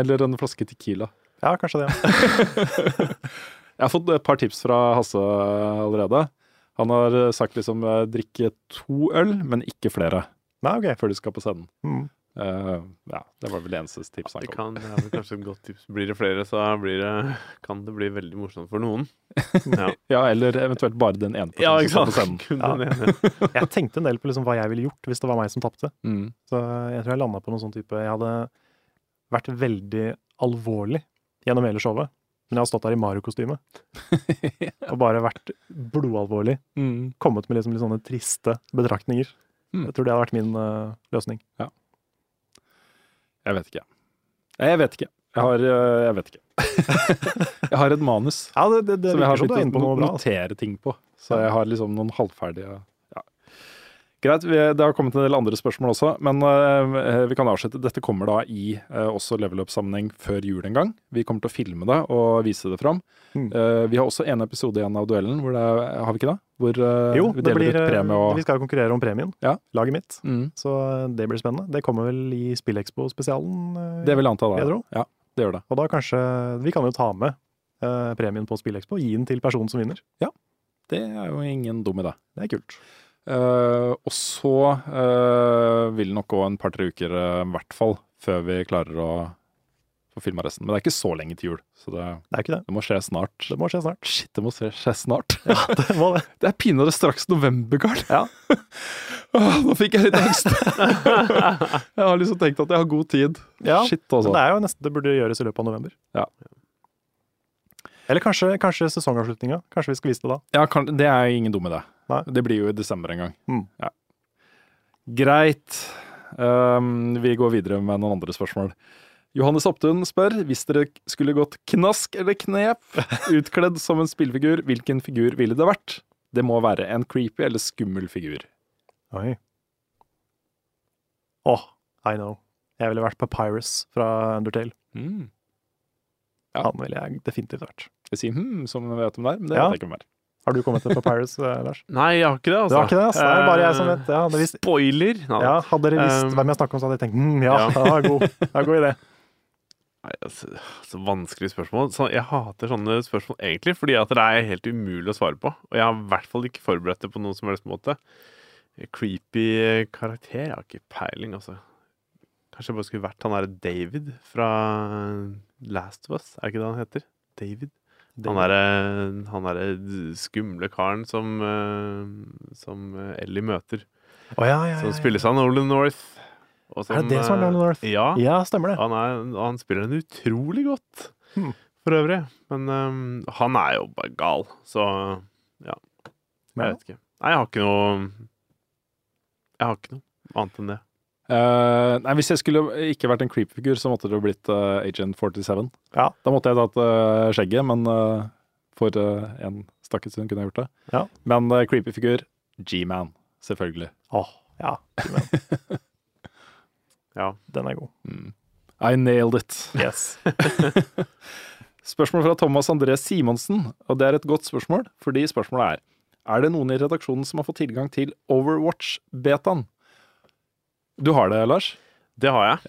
Eller en flaske Tequila. Ja, kanskje det. Ja. Jeg har fått et par tips fra Hasse allerede. Han har sagt liksom eh, drikke to øl, men ikke flere Nei, ok. før du skal på scenen. Mm. Eh, ja, det var vel det eneste tipset Det, han kom. kan, det er kanskje et godt tips. Blir det flere, så blir det, kan det bli veldig morsomt for noen. Ja, Ja, eller eventuelt bare den ene ja personen ikke som på scenen. Ja. Jeg tenkte en del på liksom hva jeg ville gjort hvis det var meg som tapte. Mm. Så jeg tror jeg landa på noen sånn type Jeg hadde vært veldig alvorlig gjennom hele showet. Men jeg har stått der i Mario-kostyme og bare vært blodalvorlig. Mm. Kommet med liksom litt sånne triste betraktninger. Mm. Jeg tror det hadde vært min uh, løsning. Jeg vet ikke. Jeg vet ikke. Jeg har eh, Jeg vet ikke. jeg har et manus Ja, det, det, det som jeg har sluttet å noe bra. notere ting på. Så jeg har liksom noen halvferdige. Greit, vi, det har kommet en del andre spørsmål også, men uh, vi kan avslutte. Dette kommer da i uh, også level up-sammenheng før jul en gang. Vi kommer til å filme det og vise det fram. Mm. Uh, vi har også en episode igjen av duellen, hvor det, har vi ikke det? Hvor Jo, vi deler blir, ut premie og vi skal konkurrere om premien. Ja. Laget mitt. mm, Så det blir spennende. Det kommer vel i Spillekspo-spesialen. eh, Det vil jeg anta, da. Ja, det gjør det. Og da kanskje Vi kan jo ta med premien på Spillekspo gi den til personen som vinner. Ja. Det er jo ingen dum idé. Det er kult. Eh, og så eh, vil det nok gå en par-tre uker, eh, i hvert fall, før vi klarer å få filma resten. Men det er ikke så lenge til jul, så det, Det er ikke det. det må skje snart. Det må skje snart. Shit, det må skje, skje snart. Det må det. Det er pinadø straks november, Karl. Ja. Åh, nå fikk jeg litt angst. jeg har liksom tenkt at jeg har god tid. Ja, Shit, altså. det er jo nesten det burde gjøres i løpet av november. Ja. Eller kanskje, kanskje sesongavslutninga. Kanskje vi skal vise det da. Ja, kan, det er ingen dum idé. Det blir jo i desember en gang. Mm. Ja. Greit. Um, vi går videre med noen andre spørsmål. Johannes Opptun spør hvis dere skulle gått knask eller knep utkledd som en spillfigur, hvilken figur ville det vært? Det må være en creepy eller skummel figur. Oi. Åh, I know. Jeg ville vært Papyrus fra Undertale. Mm. Ja. Han ville jeg definitivt vært. Jeg si hm, som vi vet om det er, men det Ja. vet jeg ikke om det er. Har du kommet til Papyrus, eh, Lars? Nei, jeg har ikke det, altså. Du har ikke det? altså. Det er bare jeg som vet. Ja, visst, Spoiler! Nei, ja, hadde dere visst Um, hvem jeg snakker om, så hadde jeg tenkt mm, ja, ja. det var god, det var god idé. Nei, altså, så vanskelig spørsmål. Så jeg hater sånne spørsmål egentlig, fordi at det er helt umulig å svare på. Og jeg har i hvert fall ikke forberedt det på noen som helst måte. Creepy karakter? Jeg har ikke peiling, altså. Kanskje jeg bare skulle vært han derre David fra Last of Us? Er det ikke det han heter? David? Han derre skumle karen som, eh, som Ellie møter. Oh, ja, ja, ja, Som spilles av Nolan North. og Er det det som er eh, Nolan North? Ja. Ja, stemmer det. Han, er, han spiller den utrolig godt, Hmm. for øvrig. Men um, han er jo bare gal, så ja. Jeg vet ikke. Nei, jeg har ikke noe Jeg har ikke noe annet enn det. Eh, nei, Hvis jeg skulle ikke vært en creep-figur, så måtte det jo blitt uh, Agent 47. Ja. Da måtte jeg tatt uh, skjegget, men for uh, en stakket stund kunne jeg gjort det. Ja. Men uh, creepy-figur, G-Man, selvfølgelig. Åh, ja. men Ja. Den er god. Mm. I nailed it. Yes. Spørsmål fra Thomas André Simonsen, og det er et godt spørsmål, fordi spørsmålet er Er det noen i redaksjonen som har fått tilgang til Overwatch-betaen? Du har det, Lars? Det har jeg.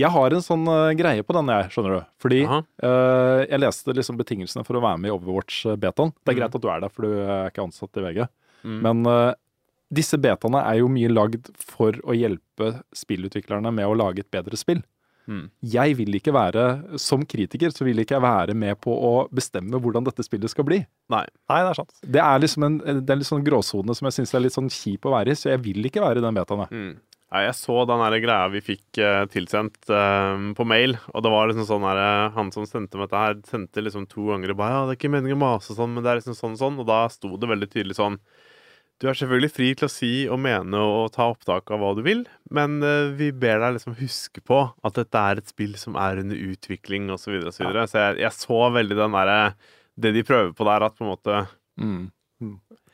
Jeg har en sånn uh, greie på den, jeg, skjønner du. Fordi eh, jeg leste liksom betingelsene for å være med i Overwatch-betaen. Det er Mm. greit at du er der, for du er ikke ansatt i VG. Mm. Men uh, disse betaene er jo mye lagd for å hjelpe spillutviklerne med å lage et bedre spill. Mm. Jeg vil ikke være, som kritiker, så vil ikke jeg være med på å bestemme hvordan dette spillet skal bli. Nei. Nei, det er sant. Det er liksom en, det er litt sånn gråsone som jeg syns er litt sånn kjip å være i, så jeg vil ikke være i den betaen. Mm. Nei, jeg så den der greia vi fikk uh, tilsendt eh, på mail, og det var liksom sånn her eh, Han som sendte meg dette her, sendte liksom to ganger og bare Ja, det er ikke meningen å mase sånn, men det er liksom sånn og sånn, og da sto det veldig tydelig sånn Du er selvfølgelig fri til å si og mene og ta opptak av hva du vil, men uh, vi ber deg liksom huske på at dette er et spill som er under utvikling, og så videre og så videre. Så jeg, jeg så veldig den derre Det de prøver på der, at på en måte Mm.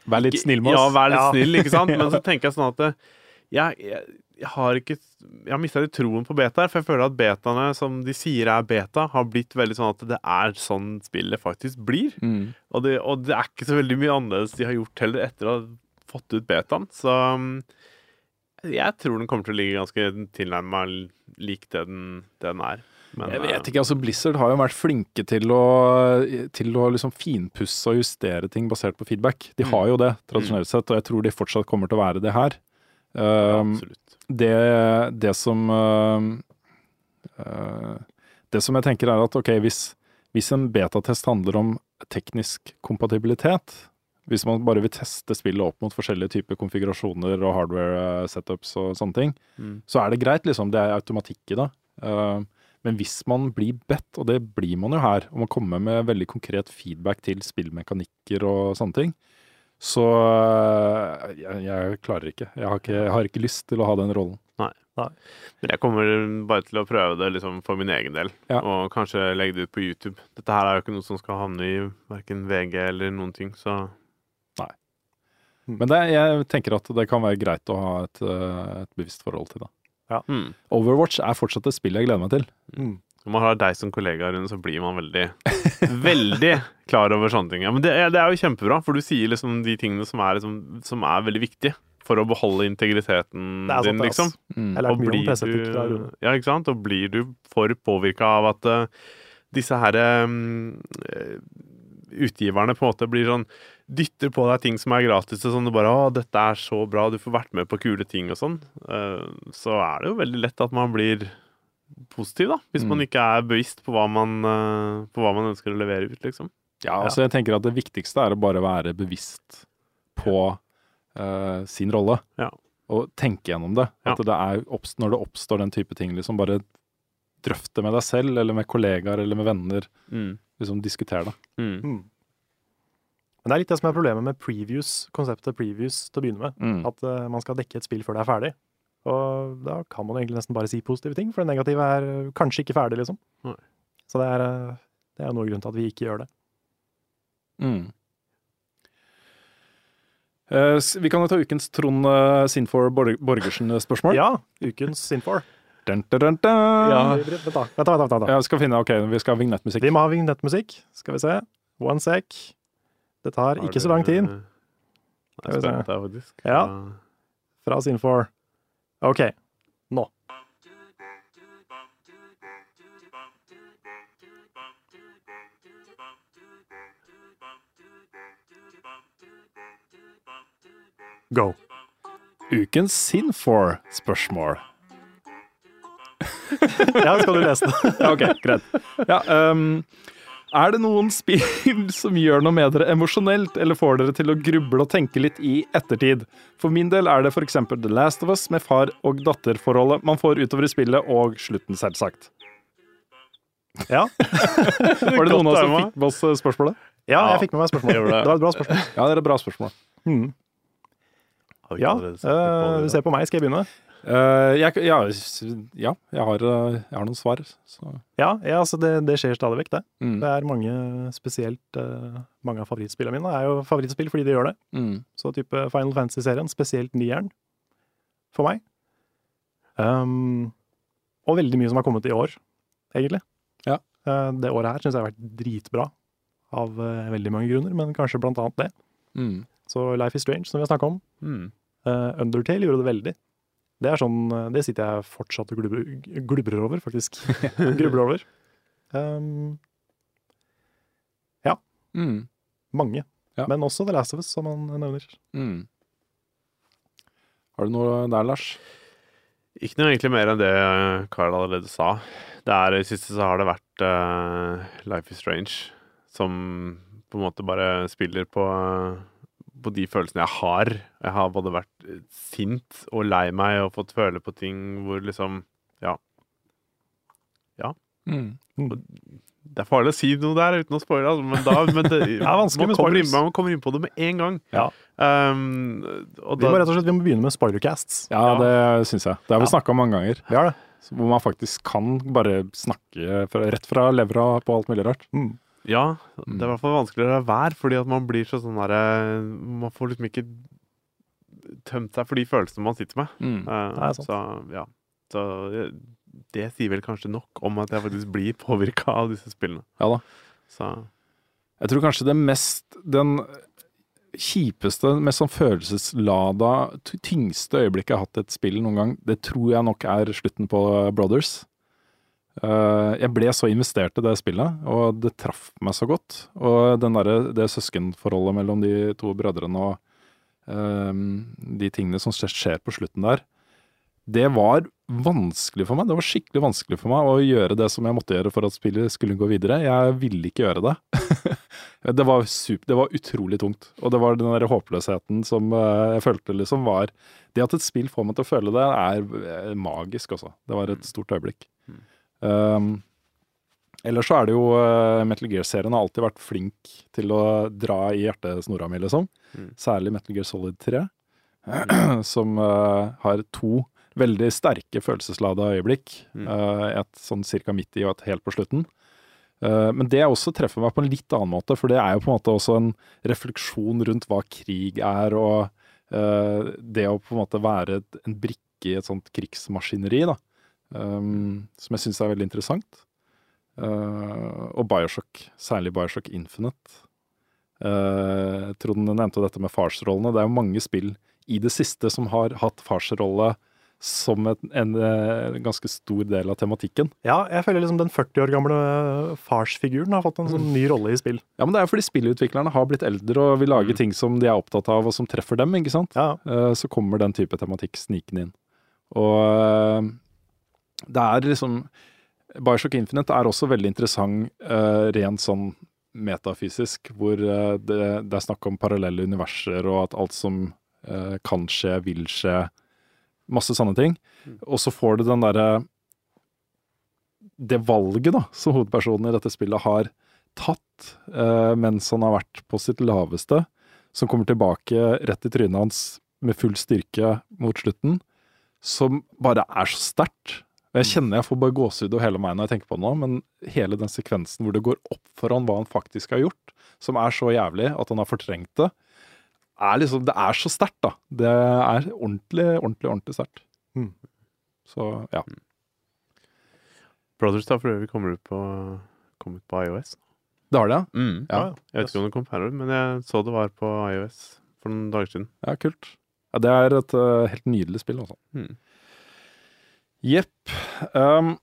Vær litt snill med oss. Ja, vær litt Ja. snill, ikke sant? Men så tenker jeg sånn at jeg, jeg, jeg har ikke Jeg har mista litt troen på betaer, for jeg føler at betaene som de sier er beta, har blitt veldig sånn at det er sånn spillet faktisk blir. Mm. Og det, og det er ikke så veldig mye annerledes de har gjort heller etter å ha fått ut betaen. Så um, jeg tror den kommer til å ligge ganske tilnærma lik det den, det den er. Men, Jeg eh, vet ikke, altså Blizzard har jo vært flinke til å, til å liksom finpusse og justere ting basert på feedback. De har jo det, tradisjonelt sett, og jeg tror de fortsatt kommer til å være det her. ja, Um, absolutt. Det, det som um, uh, Det som jeg tenker er at ok, hvis, hvis en betatest handler om teknisk kompatibilitet, hvis man bare vil teste spillet opp mot forskjellige typer konfigurasjoner og hardware uh, setups og sånne ting, Mm. så er det greit, liksom. Det er automatikk i det. Men hvis man blir bedt, og det blir man jo her, og man kommer med veldig konkret feedback til spillmekanikker og sånne ting, så uh, jeg, jeg klarer ikke. Jeg har ikke. jeg har ikke lyst til å ha den rollen. Nei. Nei. Men jeg kommer bare til å prøve det liksom for min egen del, Ja. og kanskje legge det ut på YouTube. Dette her er jo ikke noe som skal havne i verken VG eller noen ting, så Nei. Men det, jeg tenker at det kan være greit å ha et, uh, et bevisst forhold til det. mm. Overwatch er fortsatt et spill jeg gleder meg til. Når man har deg som kollega, Rune, så blir man veldig Veldig klar over sånne ting. Ja, men det, er- det er jo kjempebra, for du sier liksom de tingene som er, liksom, som er veldig viktige for å beholde integriteten Det er sant, din, liksom. Mm. Om blir du. Ja, ikke sant? Og blir du for påvirka av at uh, disse her um, eh, utgiverne på en måte blir sånn Dytter på deg ting som er gratis, og sånn du bare 'Å, dette er så bra, du får vært med på kule ting', og sånn, uh, så er det jo veldig lett at man blir positiv, da. Hvis Mm. man ikke er bevisst på hva man, eh, på hva man ønsker å levere ut, liksom. Ja, altså jeg tenker at Det viktigste er å bare være bevisst på uh, sin rolle. Ja. Og tenke gjennom det. Ja. At det er oppst når det oppstår den type ting, liksom bare drøfte med deg selv, eller med kollegaer, eller med venner. Mm. Liksom diskutere det. Mm. Mm. Men det er litt det som er problemet med previews, konseptet previews til å begynne med. Mm. At uh, man skal dekke et spill før det er ferdig. Og da kan man egentlig nesten bare si positive ting, for det negative er eh, kanskje ikke ferdig, liksom. Nei. Så det er, eh, det er noe grunn til at vi ikke gjør det. Mm. Uh, vi kan jo ta ukens Trond uh, Sinfor Borgersen-spørsmål. Ja, ukens Sinfor. Dun, dun, dun, dun. Vent, da. Vent, da, vent, da, vent, da. Ja, skal finne, ok, vi skal ha vignettmusikk. Vi må ha vignettmusikk. Skal vi se. One sec. Det tar ikke så lang tid. Skal vi se. Ja. Fra Sinfor. OK. Nå. Go. Ukens Sinfor-spørsmål. Ja, skal du lese det? Ja, ok, greit. Ja, ehm, er det noen spill som gjør noe med dere emosjonelt, eller får dere til å gruble og tenke litt i ettertid? For min del er det f.eks. The Last of Us med far- og datterforholdet man får utover i spillet, og slutten, selvsagt. Ja. Var det noen av oss som fikk med oss eh, spørsmålet? ja, jeg fikk med meg spørsmålet. Det. Det var et bra spørsmål. Ja, det er et bra spørsmål. Hmm. Vi Ja, eh, du ser på meg. Skal jeg begynne? Eh, jeg, ja, ja jeg, har, eh, jeg har noen svar. Så. Ja, ja altså det, det skjer stadig vekk, det. Mm. Det er mange, spesielt eh, mange av favorittspillene mine er jo favorittspill fordi de gjør det. Mm. Så type Final Fantasy-serien, spesielt nieren, for meg. Um, og veldig mye som har kommet i år, egentlig. Ja. Det året her syns jeg har vært dritbra, av veldig mange grunner, men kanskje blant annet det. Mm. Så Life is Strange, som vi har snakka om. Mm. Uh, Undertale gjorde det veldig. Det er sånn, eh, det sitter jeg fortsatt og glubrer, glubrer over, faktisk. Grubler over. Um, Mm. mange. Ja. Men også The Last of Us, som han nevner. Mm. Har du noe der, Lars? Ikke noe egentlig mer enn det Carl allerede sa. Det er, I det siste så har det vært uh, Life is Strange, som på en måte bare spiller på, på de følelsene jeg har. Jeg har både vært sint og lei meg og fått føle på ting hvor liksom Ja. Mm. Det er farlig å si noe der uten å spoile, altså, men, da, men det, Det er vanskelig man med kommer inn, man kommer inn på det med en gang. Ja. Um, og Vi da, må rett og slett vi må begynne med spoilercasts. Ja, det syns jeg. Det har vi Ja. snakka om mange ganger. Vi har det. Hvor man faktisk kan bare snakke fra, rett fra levra på alt mulig rart. Mm. Ja, det er i hvert fall vanskeligere å la være, fordi at man blir så sånn derre Man får liksom ikke tømt seg for de følelsene man sitter med. Mm. Eh, Det er sant. så ja. Så eh, det sier vel kanskje nok om at jeg faktisk blir påvirka av disse spillene. Ja da. Så Jeg tror kanskje det mest Den kjipeste, mest sånn følelseslada, tyngste øyeblikket jeg har hatt i et spill noen gang, det tror jeg nok er slutten på Brothers. Eh, jeg ble så investert i det spillet, og det traff meg så godt. Og derre- det søskenforholdet mellom de to brødrene og um, de tingene som skjer- på slutten der, det var vanskelig for meg. Det var skikkelig vanskelig for meg å gjøre det som jeg måtte gjøre for at spillet skulle gå videre. Jeg ville ikke gjøre det. det, var super, det var utrolig tungt. Og det var den der håpløsheten som eh, jeg følte liksom var Det at et spill får meg til å føle det, er eh, magisk, altså. Det var et stort øyeblikk. Um, ellers så er det jo uh, Metal Gear-serien har alltid vært flink til å dra i hjertesnora mi, liksom. Mm. Særlig Metal Gear Solid 3, som uh, har to veldig sterke følelseslada øyeblikk. Mm. Uh, et sånn cirka midt i og et helt på slutten. Men det også treffer meg på en litt annen måte, for det er jo på en måte også en refleksjon rundt hva krig er, og det å på en måte være en brikke i et sånt krigsmaskineri, da. Um, som jeg syns er veldig interessant. Uh, og Bioshock, særlig Bioshock Infinite. Uh, Trond nevnte dette med farsrollene. Det er jo mange spill i det siste som har hatt farsrolle som en, en, en, ganske stor del av tematikken. Ja, jeg føler liksom den 40 år gamle farsfiguren har fått en sånn ny rolle i spill. Ja, men det er jo fordi spillutviklerne har blitt eldre og vil lage ting som de er opptatt av, og som treffer dem, ikke sant? Ja, Eh, Så kommer den type tematikk snikende inn. Og eh, det er liksom Bioshock Infinite er også veldig interessant uh, rent sånn metafysisk, hvor uh, det, det er snakk om parallelle universer, og at alt som uh, kan skje, vil skje. Masse sånne ting. Og så får du den derre Det valget da, som hovedpersonen i dette spillet har tatt mens han har vært på sitt laveste, som kommer tilbake rett i trynet hans med full styrke mot slutten, som bare er så sterkt. Og Jeg kjenner jeg får bare gåsehud over hele meg når jeg tenker på det nå, men hele den sekvensen hvor det går opp for han hva han faktisk har gjort, som er så jævlig at han har fortrengt det, er liksom, det er så sterkt, da. Det er ordentlig, ordentlig, ordentlig sterkt. Mm. Så ja. Brothers da for øvrig kommer ut på, kom ut på iOS. Det har det, ja. Mm. Ja. Jeg vet ikke om det kom på men jeg så det var på iOS for noen dager siden. Ja, kult. Ja, det er et uh, helt nydelig spill, altså. Mm. Jepp. Um,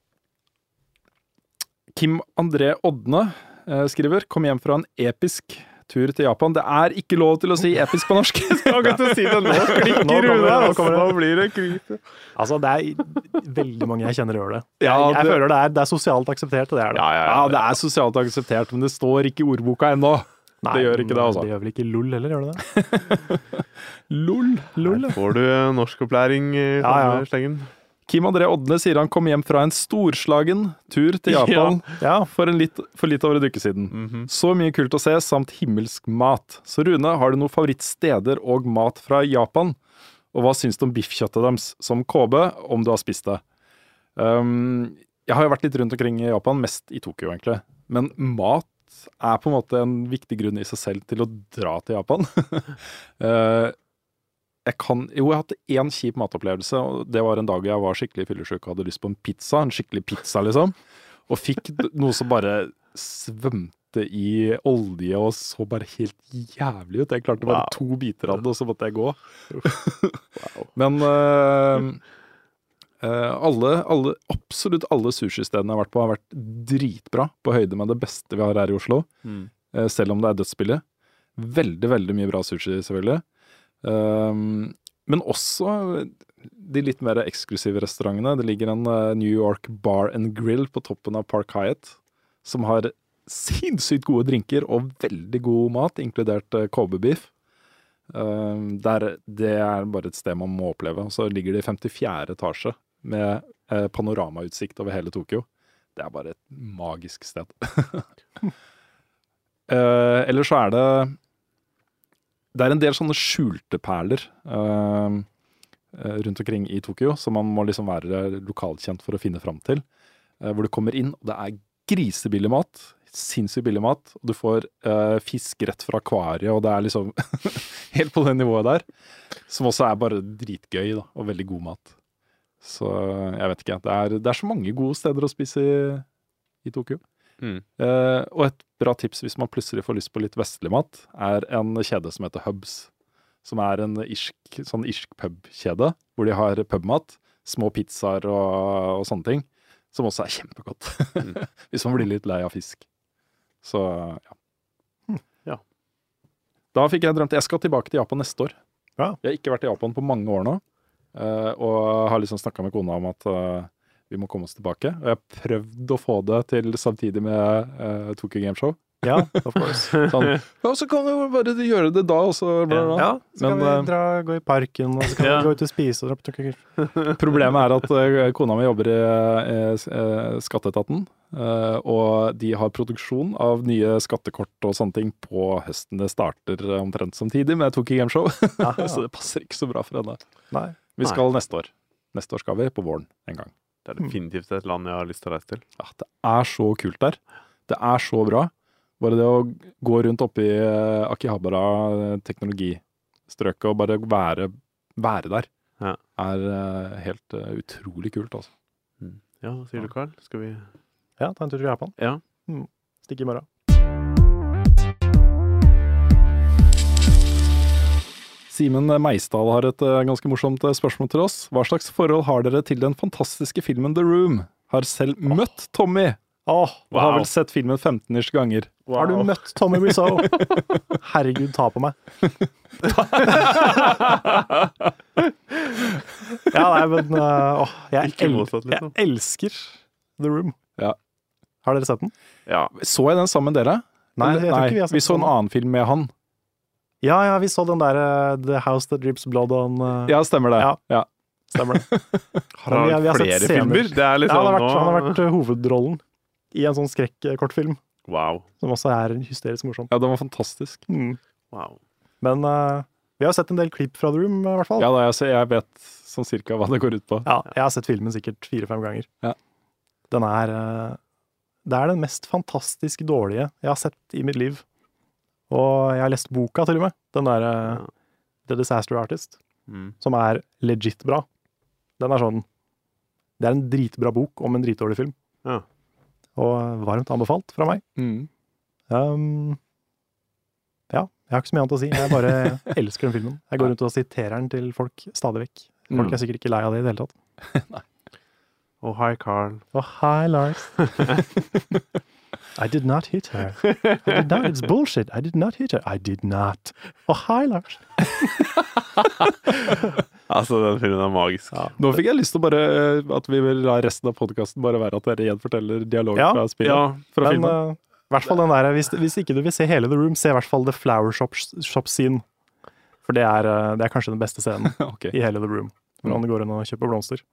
Kim André Odne uh, skriver Kom hjem fra en episk tur til Japan. Det er ikke lov til å si episk på norsk! Jeg skal ikke si det nå, Nå klikker kommer det, Rune. nå altså. det. Blir det krise. Altså, det er veldig mange jeg kjenner gjør det. Ja, jeg jeg det- føler det er, det er sosialt akseptert, og det er det. Ja, det er sosialt akseptert, men det står ikke i ordboka ennå. Nei, det gjør ikke det, altså. Det gjør vel ikke LOL heller, gjør det det? Lol. LOL, Her Får du eh, norskopplæring i Ja, ja. samme slengen? Kim André Odne sier han kom hjem fra en storslagen tur til Japan Ja, for, en litt, for litt over en uke siden. Mhm. Så mye kult å se, samt himmelsk mat. Så Rune, har du noen favorittsteder og mat fra Japan? Og hva syns du om biffkjøttet deres, som KB, om du har spist det? Um, jeg har jo vært litt rundt omkring i Japan, mest i Tokyo egentlig. Men mat er på en måte en viktig grunn i seg selv til å dra til Japan. Eh, jeg kan, jo, jeg hadde én kjip matopplevelse, og det var en dag jeg var skikkelig fyllesyk og hadde lyst på en pizza. En skikkelig pizza, liksom. Og fikk noe som bare svømte i olje og så bare helt jævlig ut. Jeg klarte bare Wow. to biter av det, og så måtte jeg gå. Men uh, alle, alle, absolutt alle sushistedene jeg har vært på, har vært dritbra. På høyde med det beste vi har her i Oslo. Mm. eh, selv om det er dødsbillig. Veldig, veldig mye bra sushi, selvfølgelig. Um, men også de litt mer eksklusive restaurantene. Det ligger en eh, New York Bar and Grill på toppen av Park Hyatt, som har sinnssykt gode drinker og veldig god mat, inkludert uh, Kobe-beef. Um, der, det er bare et sted man må oppleve. Så ligger det i 54. etasje med eh, panoramautsikt over hele Tokyo. Det er bare et magisk sted. uh, Eller så er det Det er en del sånne skjulte perler eh, rundt omkring i Tokyo som man må liksom være lokalkjent for å finne fram til. Uh, hvor du kommer inn, og det er grisebillig mat. sinnssykt billig mat. Og du får uh, fisk rett fra akvariet, og det er liksom helt på det nivået der. Som også er bare dritgøy, da, og veldig god mat. Så jeg vet ikke. Det er, det er så mange gode steder å spise i, i Tokyo. Mm. Eh, og et bra tips hvis man plutselig får lyst på litt vestlig mat, er en kjede som heter Hubs. Som er en irsk, sånn irsk pubkjede, hvor de har pubmat. Små pizzaer og, og sånne ting. Som også er kjempegodt. hvis man blir litt lei av fisk. Så ja. Ja. Da fikk jeg drømt Jeg skal tilbake til Japan neste år. Ja. Jeg har ikke vært i Japan på mange år nå. Uh, og har liksom snakka med kona om at eh, vi må komme oss tilbake. Og jeg har prøvd å få det til samtidig med uh, Tokyo Gameshow. Ja, of course. Sånn, ja, så kan vi bare gjøre det da, og så bla, bla. Ja, så kan Men, vi eh, dra, gå i parken, og så kan Ja. vi gå ut og spise og dra på Tokyo. Problemet er at uh, kona mi jobber i uh, eh, skatteetaten, Uh, og de har produksjon av nye skattekort og sånne ting på høsten. Det starter omtrent samtidig med Tokyo Gameshow, så det passer ikke så bra for henne. Nei. Vi skal neste år. Neste år skal vi, på våren en gang. Det er definitivt et land jeg har lyst til å reise til. Ja, det er så kult der. Det er så bra. Bare det å gå rundt oppi i Akihabara eh, teknologistrøket og bare være, være der, Ja. er eh, helt eh, utrolig kult, altså. Ja, hva sier du, Carl? Skal vi Ja, ta en tur til Japan. Ja. Stikke i morgen. Simen Meisdal har et eh, ganske morsomt eh, spørsmål til oss. Hva slags forhold har dere til den fantastiske filmen The Room? Har selv møtt Tommy, Åh, wow. har vel sett filmen 15-ish ganger. Har du møtt Tommy Wiseau? Herregud, ta på meg. ja, nei, men uh, åh, jeg, el motsatt, liksom. jeg elsker The Room. Ja. Har dere sett den? Ja. Så jeg den sammen med dere? Nei, Eller- jeg tror ikke vi har vi så en annen film med han. Ja, ja, vi så den der uh, The House That Drips Blood On. uh, Ja, stemmer det. Ja. Ja. Stemmer det. Har vi han har flere filmer? Det er Ja, liksom han, har vært, nå- han har vært hovedrollen i en sånn skrekkortfilm, Wow. som også er hysterisk morsom. Ja, den var fantastisk. Mm. wow. Men uh, vi har sett en del klipp fra The Room, i hvert fall. Ja, da, jeg, ser- jeg vet sånn cirka hva det går ut på. Ja, jeg har sett filmen sikkert fire-fem ganger. Ja. Den er uh, Det er den mest fantastisk dårlige jeg har sett i mitt liv. Og jeg har lest boka, til og med. Den derre uh, The Disaster Artist, Mm. som er legit bra. Den er sånn Det er en dritbra bok om en dritdårlig film. Ja. Og varmt anbefalt fra meg. Mm. Um, ja, jeg har ikke så mye annet å si. Jeg bare elsker den filmen. Jeg går rundt og siterer den til folk stadig vekk. Folk Mm. er sikkert ikke lei av det i det hele tatt. Oh, hei, Carl. Oh, hei, Lars. I did not hit her. I did not. It's bullshit. I did not hit her. I did not. Oh, hi, Lars. Altså, den filmen er magisk. Nå fikk jeg lyst til å bare eh, at vi vil la resten av podkasten bare være at dere gjenforteller dialog Ja, fra spillet. Ja, Fra Men filmen. Uh, hvert fall den der, hvis, hvis ikke du vil se hele The Room, se i hvert fall The Flower Shop, shop Scene. For det er, eh, det er kanskje den beste scenen okay. i hele The Room. Hvor han går inn og kjøper blomster.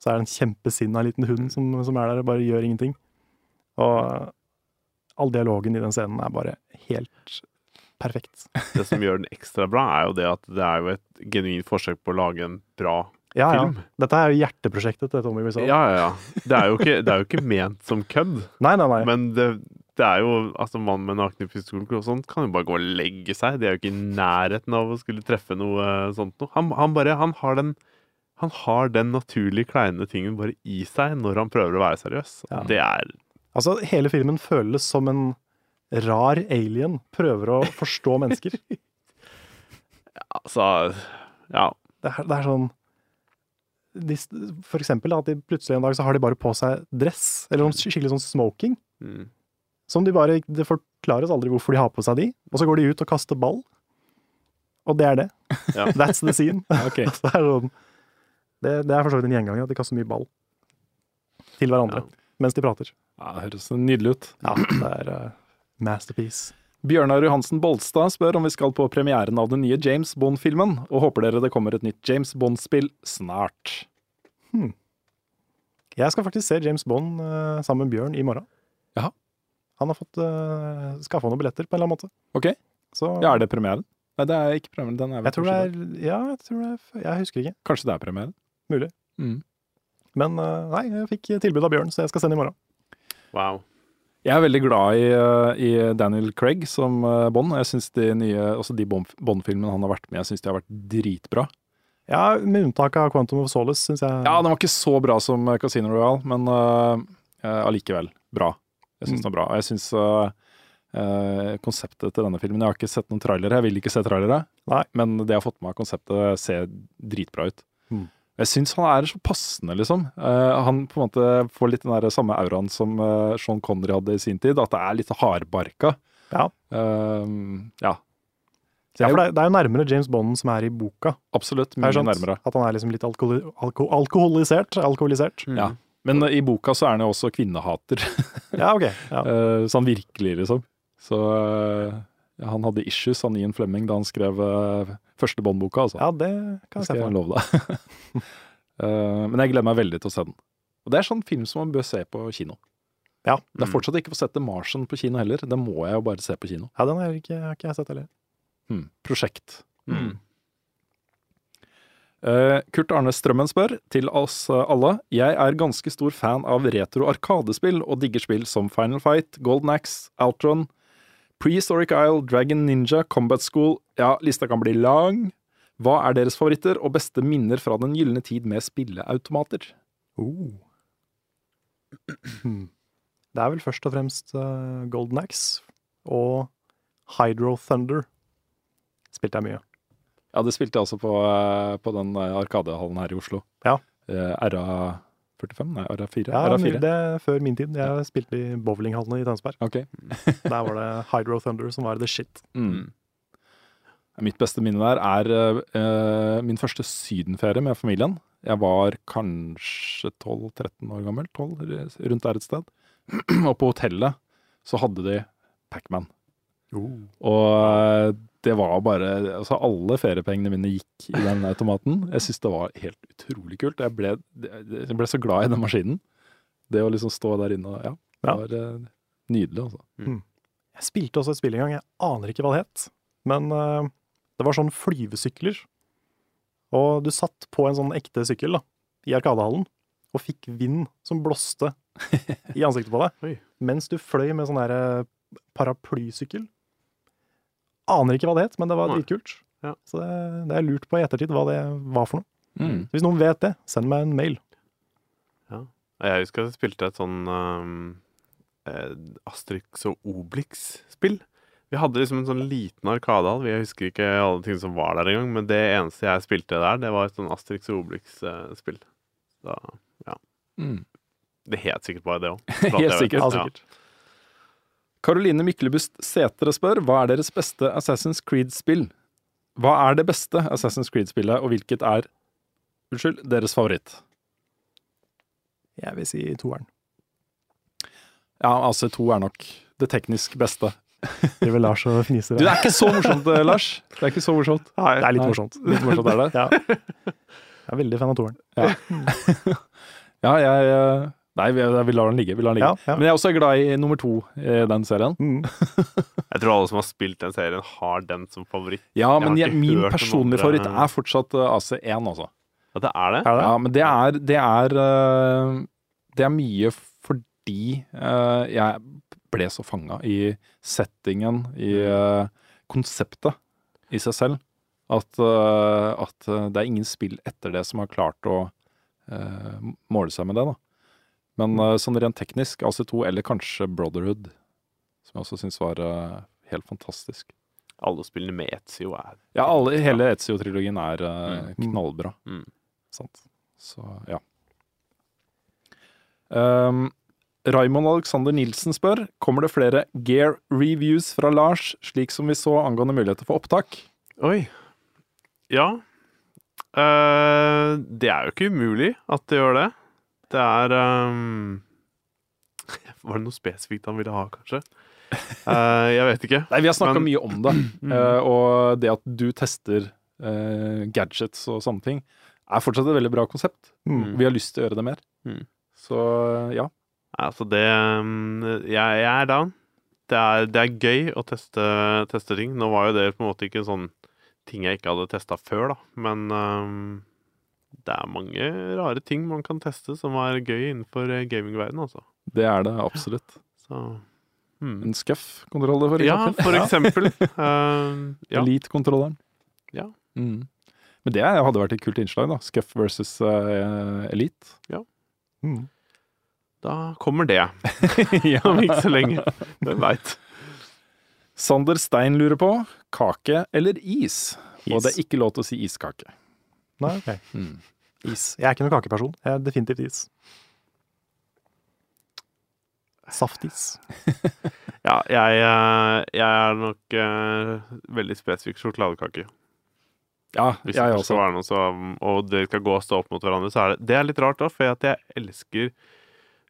Så er det en kjempesinna liten hund som, som er der og bare gjør ingenting. Og all dialogen i den scenen er bare helt perfekt. Det som gjør den ekstra bra, er jo det at det er jo et genuint forsøk på å lage en bra Ja, ja. film. Dette er jo hjerteprosjektet til Tommy Wiseau. Ja, ja, ja. Det er jo ikke, det er jo ikke ment som kødd, Nei, nei, nei. men det, det er jo Altså, mann med nakne pistolklo og sånt kan jo bare gå og legge seg. De er jo ikke i nærheten av å skulle treffe noe eh, sånt noe. Han, han bare Han har den han har den naturlig kleine tingen bare i seg når han prøver å være seriøs. Ja. Det er Altså, hele filmen føles som en rar alien prøver å forstå mennesker. Altså Ja. Det er, det er sånn de, For eksempel at de plutselig en dag så har de bare på seg dress, eller noen skikkelig sånn smoking. Mm. Som de bare Det forklares aldri hvorfor de har på seg de. Og så går de ut og kaster ball. Og det er det. Ja. That's the scene. okay. Det, er sånn, det, det er for så vidt en gjenganger at de kaster mye ball til hverandre Ja. mens de prater. Ja, det høres nydelig ut. Ja, det er uh, masterpiece. Bjørnar Johansen Bolstad spør om vi skal på premieren av den nye James Bond-filmen, og håper dere det kommer et nytt James Bond-spill snart. Jeg skal faktisk se James Bond uh, sammen med Bjørn i morgen. Jaha. Han har fått uh, skaffa noen billetter på en eller annen måte. Ok, Så ja, Er det premieren? Nei, det er ikke premieren. Den er vel jeg tror det er Ja, jeg tror det er Jeg husker ikke. Kanskje det er premieren? Mulig. Mm. Men uh, nei, jeg fikk tilbud av Bjørn, så jeg skal sende i morgen. Wow. Jeg er veldig glad i, eh, i Daniel Craig som eh, Bond. Jeg synes de nye, også de Bond- Bond-filmene han har vært med i, jeg synes de har vært dritbra. Ja, med unntak av Quantum of Solace, syns jeg. Ja, den var ikke så bra som eh, Casino Royale, men allikevel bra. Jeg syns Mm. den var bra. Og jeg syns uh, konseptet til denne filmen Jeg har ikke sett noen trailere, jeg vil ikke se trailere, Nei. men det jeg har fått med av konseptet, ser dritbra ut. Mm. Jeg syns han er så passende, liksom. Uh, han på en måte får litt den der samme auraen som uh, Sean Connery hadde i sin tid, at det er litt hardbarka. Ja. Uh, ja. Ja, for det, er- det er jo nærmere James Bond som er i boka. absolutt mye nærmere. At han er liksom litt alkoholi alko alkoholisert. alkoholisert. Mm. Ja. Men i boka så er han jo også kvinnehater. Ja, ok. Ja. Eh, sånn virkelig, liksom. Så han hadde issues, han Ian Flemming, da han skrev eh, første Bond-boka, altså. ja, det kan jeg se for meg. Eh, men jeg gleder meg veldig til å se den. Og det er sånn film som man bør se på kino. Ja. Det er fortsatt ikke fått sett The Martian på kino heller. Det må jeg jo bare se på kino. Ja, den har ikke, har ikke jeg sett heller. Hmm. Prosjekt. Mm. Uh, Kurt Arne Strømmen spør, til oss alle, jeg er ganske stor fan av retro arkadespill og digger spill som Final Fight, Golden Axe, Altron, Prehistoric Isle, Dragon Ninja, Combat School Ja, lista kan bli lang. Hva er deres favoritter og beste minner fra den gylne tid med spilleautomater? Oh. Hmm. Det er vel først og fremst eh, Golden Axe og Hydro Thunder. Spilte jeg mye. Ja, det spilte jeg også på, eh, på den eh, Arkadehallen her i Oslo. Ja. Eh, RA45? Nei, RA4? Ja, RA4. Det er før min tid. Jeg spilte i bowlinghallene i Tønsberg. Okay. Der var det Hydro Thunder som var the shit. Mm. Mitt beste minne der er uh, min første sydenferie med familien. Jeg var kanskje 12-13 år gammel, 12, rundt der et sted. Og på hotellet så hadde de Pacman. Og eh, det var bare Altså, alle feriepengene mine gikk i den automaten. Jeg syns det var helt utrolig kult. Jeg ble, jeg ble så glad i den maskinen. Det å liksom stå der inne og Ja, det Ja. var eh, nydelig, altså. Jeg spilte også et spill en gang, jeg aner ikke hva det het. Men uh, det var sånn flyvesykler. Og du satt på en sånn ekte sykkel da, i Arkadehallen, og fikk vind som blåste i ansiktet på deg. Mens du fløy med sånn der eh, paraplysykkel. Aner ikke hva det het, men det var dritkult. Ja. Så det, det er lurt på i ettertid hva det var for noe. Mm. Hvis noen vet det, send meg en mail. Jeg husker at jeg spilte et sånn um, eh, Asterix og Obelix-spill. Vi hadde liksom en sånn liten arkadehall. Jeg husker ikke alle ting som var der engang, men det eneste jeg spilte der, det var et sånn Asterix og Obelix-spill. Så ja. Mm. Det het sikkert bare det òg. Helt sikkert. Ja, sikkert. Karoline Myklebust Sætre spør hva er deres beste Assassin's Creed-spill? Hva er det beste Assassin's Creed-spillet, og hvilket er unnskyld, deres favoritt? Jeg vil si toeren. Ja, altså to er nok det teknisk beste. Driver Lars og fniser. Du, det er ikke så morsomt, eh, Lars. Det er ikke så morsomt. det er litt Nei. morsomt. Litt morsomt er det. Ja. Jeg er veldig fan av toeren. Ja, jeg eh, Nei, vi, vi lar den ligge. Vi lar den ligge. Ja, ja. Men jeg er også glad i nummer to i den serien. Mm. Jeg tror alle som har spilt den serien, har den som favoritt. Ja, men jeg, min personlige favoritt er fortsatt eh, AC1, altså. Ja, det er det? Er det? Ja, men det er Det er, eh, det er mye fordi eh, jeg ble så fanga i settingen, i eh, konseptet i seg selv, at, eh, at eh, det er ingen spill etter det som har klart å eh, måle seg med det, da. Men uh, sånn rent teknisk, AC2 eller kanskje Brotherhood, som jeg også syns var uh, helt fantastisk. Alle spillene med Etzio er Ja, alle, hele Ezio-trilogien er Mm. knallbra. Mm. Sant. Så, ja. Um, Raymond Alexander Nilsen spør Kommer det flere Gear reviews fra Lars, slik som vi så angående muligheter for opptak. Oi. Ja. Uh, det er jo ikke umulig at det gjør det. Det er um, Var det noe spesifikt han ville ha, kanskje? Uh, jeg vet ikke. Nei, Vi har snakka Men- mye om det, Uh, og det at du tester uh, gadgets og sånne ting, er fortsatt et veldig bra konsept. Mm. Vi har lyst til å gjøre det mer. Mm. Så ja. Altså, det um, jeg, jeg er down. Det er, det er gøy å teste, teste ting. Nå var jo det på en måte ikke en sånn ting jeg ikke hadde testa før, da. Men ehm, det er mange rare ting man kan teste som er gøy innenfor eh, gamingverdenen, altså. Det er det absolutt. Så Hmm. En Scuff-kontroller, for Ja, for eksempel. uh, ja. Elite-kontrolleren. Ja. Mm. Men det hadde vært et kult innslag, da. Scuff versus uh, Elite. Mm. Da kommer det. ja, Om ikke så lenge. Hvem veit. Sander Stein lurer på kake eller is. Og det er ikke lov til å si iskake. Nei, ok. Mm. Is. Jeg er ikke noen kakeperson. Jeg er definitivt is. Saftis. Ja, jeg, eh, jeg er nok uh, veldig spesifikk sjokoladekake. Ja, Hvis jeg det også. skal være noe som, og dere skal gå og stå opp mot hverandre, så er det Det er litt rart, da, for at jeg elsker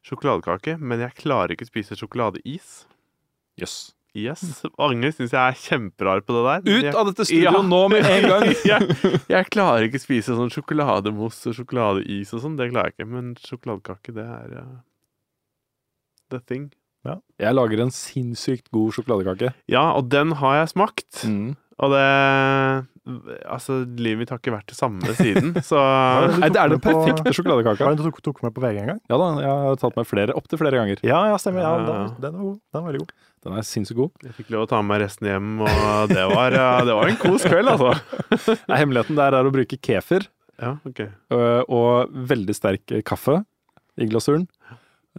sjokoladekake, men jeg klarer ikke å spise sjokoladeis. Jøss. Yes. Mange syns jeg er kjemperar på det der. Ut Jeg- av dette studio Ja. nå med en gang! jeg, jeg klarer ikke spise sånn sjokolademousse og sjokoladeis og sånn. Det klarer jeg ikke. Men sjokoladekake, det er uh, the thing. Jeg lager en sinnssykt god sjokoladekake. Ja, og den har jeg smakt. Mm. Og det Altså, livet mitt har ikke vært det samme siden, så Nei, det er den perfekte sjokoladekaka. Du tok, tok med på VG en gang? Ja da, jeg har tatt med flere, opptil flere ganger. Ja, ja, stemmer. Ja, Ja, ja. den, den var god. Den var veldig god. Den er sinnssykt god. Jeg fikk lov å ta med meg resten hjem, og det var, ja, det var en kos kveld, altså. Nei, Hemmeligheten der er å bruke kefir Ja, okay. øh, og veldig sterk kaffe i glasuren.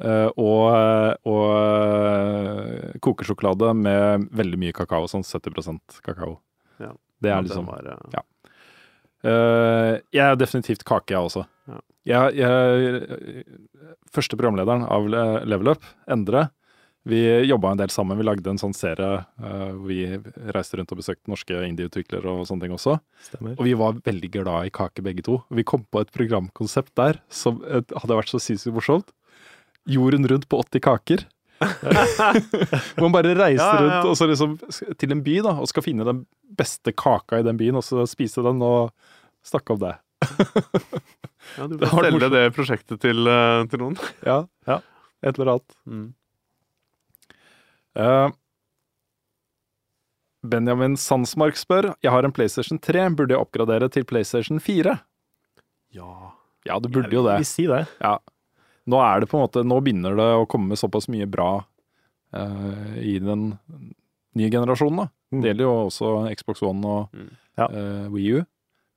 øh, Og, og øh, kokesjokolade med veldig mye kakao, sånn 70 kakao. Ja. Det er liksom var, ja. Jeg er definitivt kake, jeg også. Ja. Jeg, jeg, første programlederen av Level Up, Endre, vi jobba en del sammen. Vi lagde en sånn serie øh, hvor vi reiste rundt og besøkte norske indieutviklere og sånne ting også. Stemmer. Og vi var veldig glad i kake begge to. Vi kom på et programkonsept der som eh, hadde vært så sinnssykt morsomt. Jorden rundt på 80 kaker. Hvor man bare reiser Ja, ja, ja. rundt og så liksom til en by da, og skal finne den beste kaka i den byen, og så spise den og snakke om det. ja, du får selge det prosjektet til, uh, til noen. Ja, ja. Et eller annet. Mm. Eh, Benjamin Sandsmark spør Jeg har en PlayStation 3, burde jeg oppgradere til PlayStation 4? Ja. Ja, du burde jo det. Vil si det. Ja. Nå er det på en måte Nå begynner det å komme såpass mye bra uh, i den nye generasjonen, da. Mm. Det gjelder jo også Xbox One og Mm. Ja. Uh, Wii U.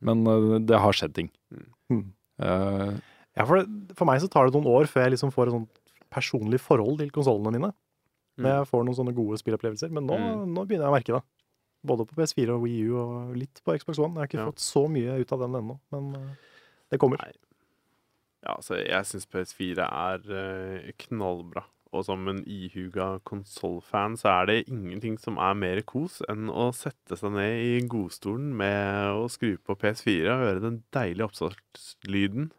Men uh, det har skjedd ting. Mm. Eh, Ja, for, det- for meg så tar det noen år før jeg liksom får et sånt personlig forhold til konsollene mine. Når jeg får noen sånne gode spillopplevelser. Men nå, Mm. nå begynner jeg å merke det. Både på PS4 og Wii U og litt på Xbox One. Jeg har ikke Ja. fått så mye ut av den ennå, men eh, det kommer. Nei. Ja, altså, jeg syns PS4 er eh, knallbra. Og som en ihuga konsollfan så er det ingenting som er mer kos enn å sette seg ned i godstolen med å skru på PS4 og høre den deilige oppstartslyden.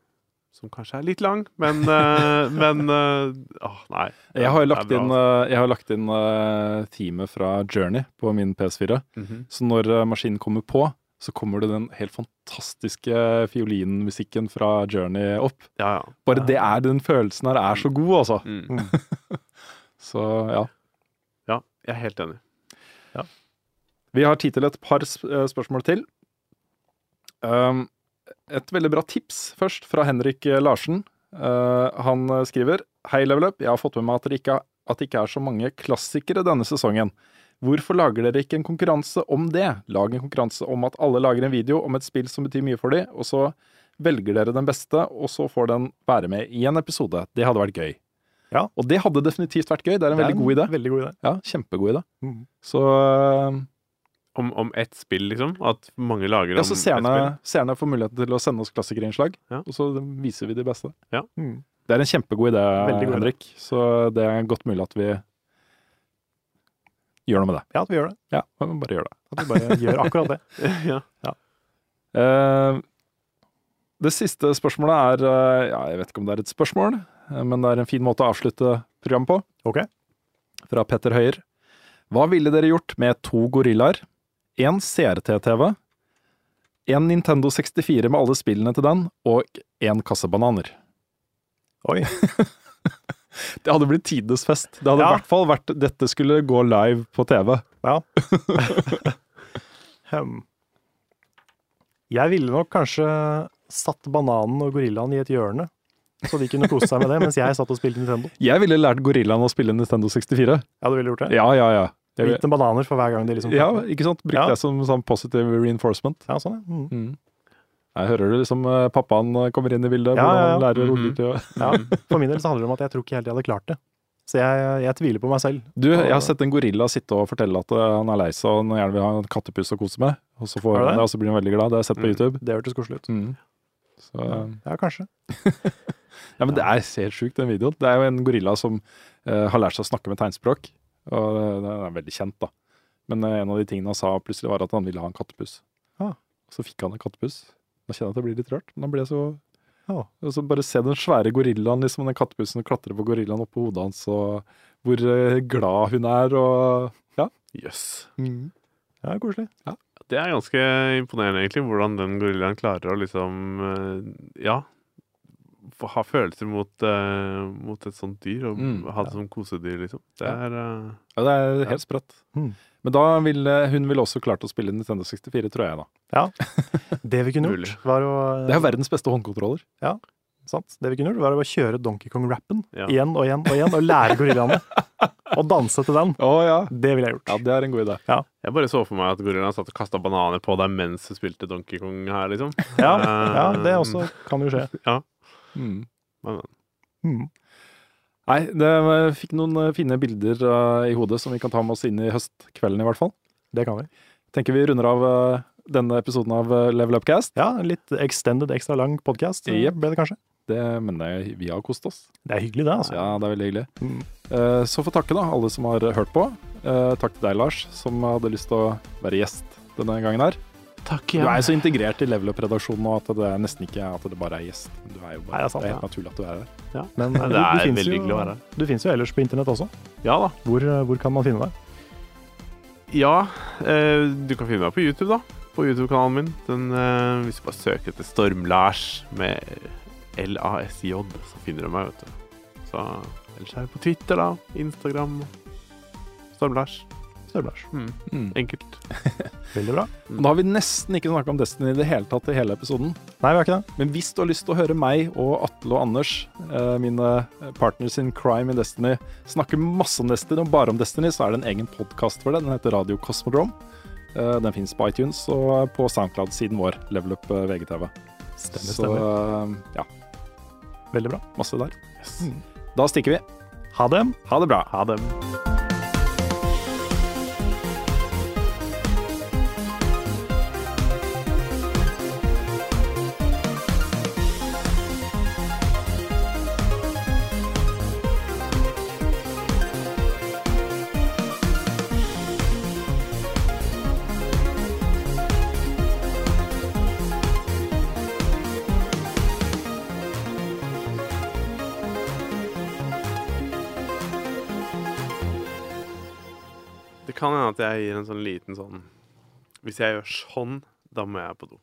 Som kanskje er litt lang, men, uh, men uh, Åh, nei. jeg har Det er lagt inn, altså. eh, jeg har lagt inn uh, teamet fra Journey på min PS4. Mhm. Så når eh, maskinen kommer på, så kommer det den helt fantastiske fiolinmusikken fra Journey opp. Ja, ja. Bare det er den følelsen her er så god, altså. Mm. Så ja. Ja, jeg er helt enig. Vi har tid til et par sp- eh, spørsmål til. Um, et veldig bra tips først, fra Henrik eh, Larsen. Uh, han eh, skriver Hei, Level Up. Jeg har fått med meg at det ikke, at det ikke er så mange klassikere denne sesongen. Hvorfor lager dere ikke en konkurranse om det? Lag en konkurranse om at alle lager en video om et spill som betyr mye for dem, og så velger dere den beste, og så får den være med i en episode. Det hadde vært gøy. Ja. Og det hadde definitivt vært gøy. Det er en Det er veldig god idé. Veldig god idé. Ja, kjempegod idé. Mm. Så uh, Om, om ett spill, liksom? At mange lager Ja, om så ett seerne, spill? seerne får muligheten til å sende oss klassikerinnslag, Ja. og så viser vi de beste. Mm. Det er en kjempegod idé, god idé. Henrik. Så det er godt mulig at vi gjør noe med det. Ja, at vi gjør det. Ja, vi bare gjør det. At vi bare gjør akkurat det. ja. Eh, det siste spørsmålet er eh, Ja, jeg vet ikke om det er et spørsmål, men det er en fin måte å avslutte programmet på. Ok. Fra Petter Høyer. Hva ville dere gjort med to gorillaer, én CRT-TV, en Nintendo 64 med alle spillene til den, og en kasse bananer? Oi. Det hadde blitt tidenes fest. Det hadde i hvert fall vært Dette skulle gå live på TV. Ja. um, Jeg ville nok kanskje satt bananen og gorillaen i et hjørne. så de kunne kose seg med det, mens jeg satt og spilte Nintendo. Jeg ville lært gorillaen å spille Nintendo 64. Ja, du ville gjort det? Ja, ja, ja. Gitt dem bananer for hver gang de liksom ja, ikke sant? Brukte Ja. det som sånn positive reinforcement. Ja, sånn, ja. Mm. Mm. Jeg hører du liksom eh, pappaen eh, kommer inn i bildet, Ja, hvordan ja, ja. han lærer å Mhm. ut å ja. For min del så handler det om at jeg tror ikke helt jeg hadde klart det. Så jeg, jeg tviler på meg selv. Du, jeg har sett en gorilla sitte og fortelle at eh, han er lei seg og han gjerne vil ha en kattepus å kose med. Og så får han det? det, og så blir han veldig glad. Det har jeg sett på Mm. YouTube. Det hørtes koselig ut. Mm. Så, ja. Ja, kanskje. ja, men det er helt sjukt, den videoen. Det er jo en gorilla som uh, har lært seg å snakke med tegnspråk. Og det- den er veldig kjent, da. Men eh, en av de tingene han sa plutselig, var at han ville ha en kattepus. Ah. Så fikk han en kattepus. Nå kjenner jeg at jeg blir litt rørt, men han ble så Ja. Og så bare se den svære gorillaen, liksom, den kattepussen, klatre på gorillaen oppå hodet hans, og hvor eh, glad hun er, og ja. Jøss. Ja, koselig. Det er ganske imponerende, egentlig, hvordan den gorillaen klarer å liksom eh, Ja. Ha følelser mot, uh, mot et sånt dyr, og Mm, ha det som kosedyr, liksom. Det er uh, ja det er helt sprøtt. Mm. Men da ville hun ville også klart å spille Nintendo 64, tror jeg, da. Ja. Det vi kunne gjort, var å Det er jo verdens beste håndkontroller. Ja, sant? Det vi kunne gjort, var å kjøre Donkey Kong-rappen Ja. igjen og igjen og igjen, og lære gorillaene å danse til den. Å ja. Det ville jeg gjort. Ja, det er en god idé. Jeg bare så for meg at gorillaen satt og kasta bananer på deg mens du spilte Donkey Kong her, liksom. Ja, Eh, ja det også kan jo skje. Mm. Men, Mm. Nei, det jeg fikk noen eh, fine bilder uh, i hodet som vi kan ta med oss inn i høstkvelden, i hvert fall. Det kan vi. Tenker vi runder av uh, denne episoden av Level Upcast. Ja, en litt extended, ekstra lang podkast yep. ble det kanskje. Det mener jeg vi har kost oss. Det er hyggelig, det. altså. Ja, det er veldig hyggelig. Mm. Uh, Så får takke da, alle som har hørt på. Takk til deg, Lars, som hadde lyst til å være gjest denne gangen her. Takk, Du er jo så integrert i Level Up-redaksjonen nå at det er nesten ikke at det bare er gjest. Du er jo Nei, det er sant, det er helt ja. naturlig at du er her. Men eh, det du, er du finnes veldig hyggelig å være her. Du finnes jo ellers på internett også. Ja da. Hvor, eh, hvor kan man finne deg? Ja, eh, du kan finne meg på YouTube, da. På YouTube-kanalen min. Den, eh, hvis du bare søker etter Storm-Lars med L-A-S-J, så finner du meg, vet du. Så ellers er jeg på Twitter, da. Instagram. Storm-Lars. Støvlars. Mm. Mm. Enkelt. Veldig bra. Da har vi nesten ikke snakka om Destiny i det hele tatt i hele episoden. Nei, vi har ikke det. Men hvis du har lyst til å høre meg og Atle og Anders, eh, mine partners in crime i Destiny, snakke masse om Destiny og bare om Destiny, så er det en egen podkast for det. Den heter Radio Cosmodrome. Eh, Den finnes på iTunes og på Soundcloud-siden vår, Level Up eh, VGTV. Stemmer, Så stemmer. eh, ja, Veldig bra. masse der. Yes. Da stikker vi. Ha det. Ha det bra. Ha det. Kan hende at jeg gir en sånn liten sånn Hvis jeg gjør sånn, da må jeg på do.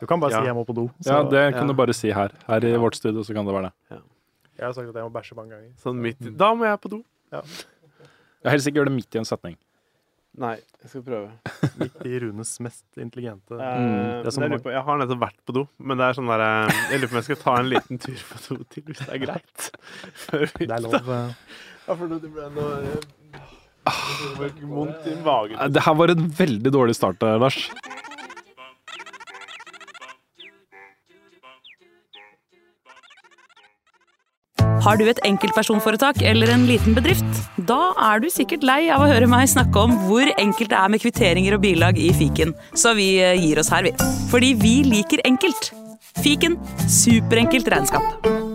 Du kan bare Ja. si 'jeg må på do'. Ja, det kan ja. du bare si her. Her i vårt studio så kan det være det. Jeg har sagt at jeg må bæsje mange ganger. Sånn midt i Da må jeg på do. Jeg helst ikke gjør det midt i en setning. Nei, jeg skal prøve. Midt i Runes mest intelligente Eh, det er jeg, lurer på, jeg har nettopp vært på do, men det er sånn der eh, Jeg lurer på om jeg skal ta en liten tur på do til, hvis det er greit. Før vi Det er lov. eh, Ja, for det ble noe eh, Vondt i magen. Det her var en veldig dårlig start, eh, Lars. Har du et enkeltpersonforetak eller en liten bedrift? Da er du sikkert lei av å høre meg snakke om hvor enkelt det er med kvitteringer og bilag i fiken, så vi eh, gir oss her, vi. Fordi vi liker enkelt. Fiken superenkelt regnskap.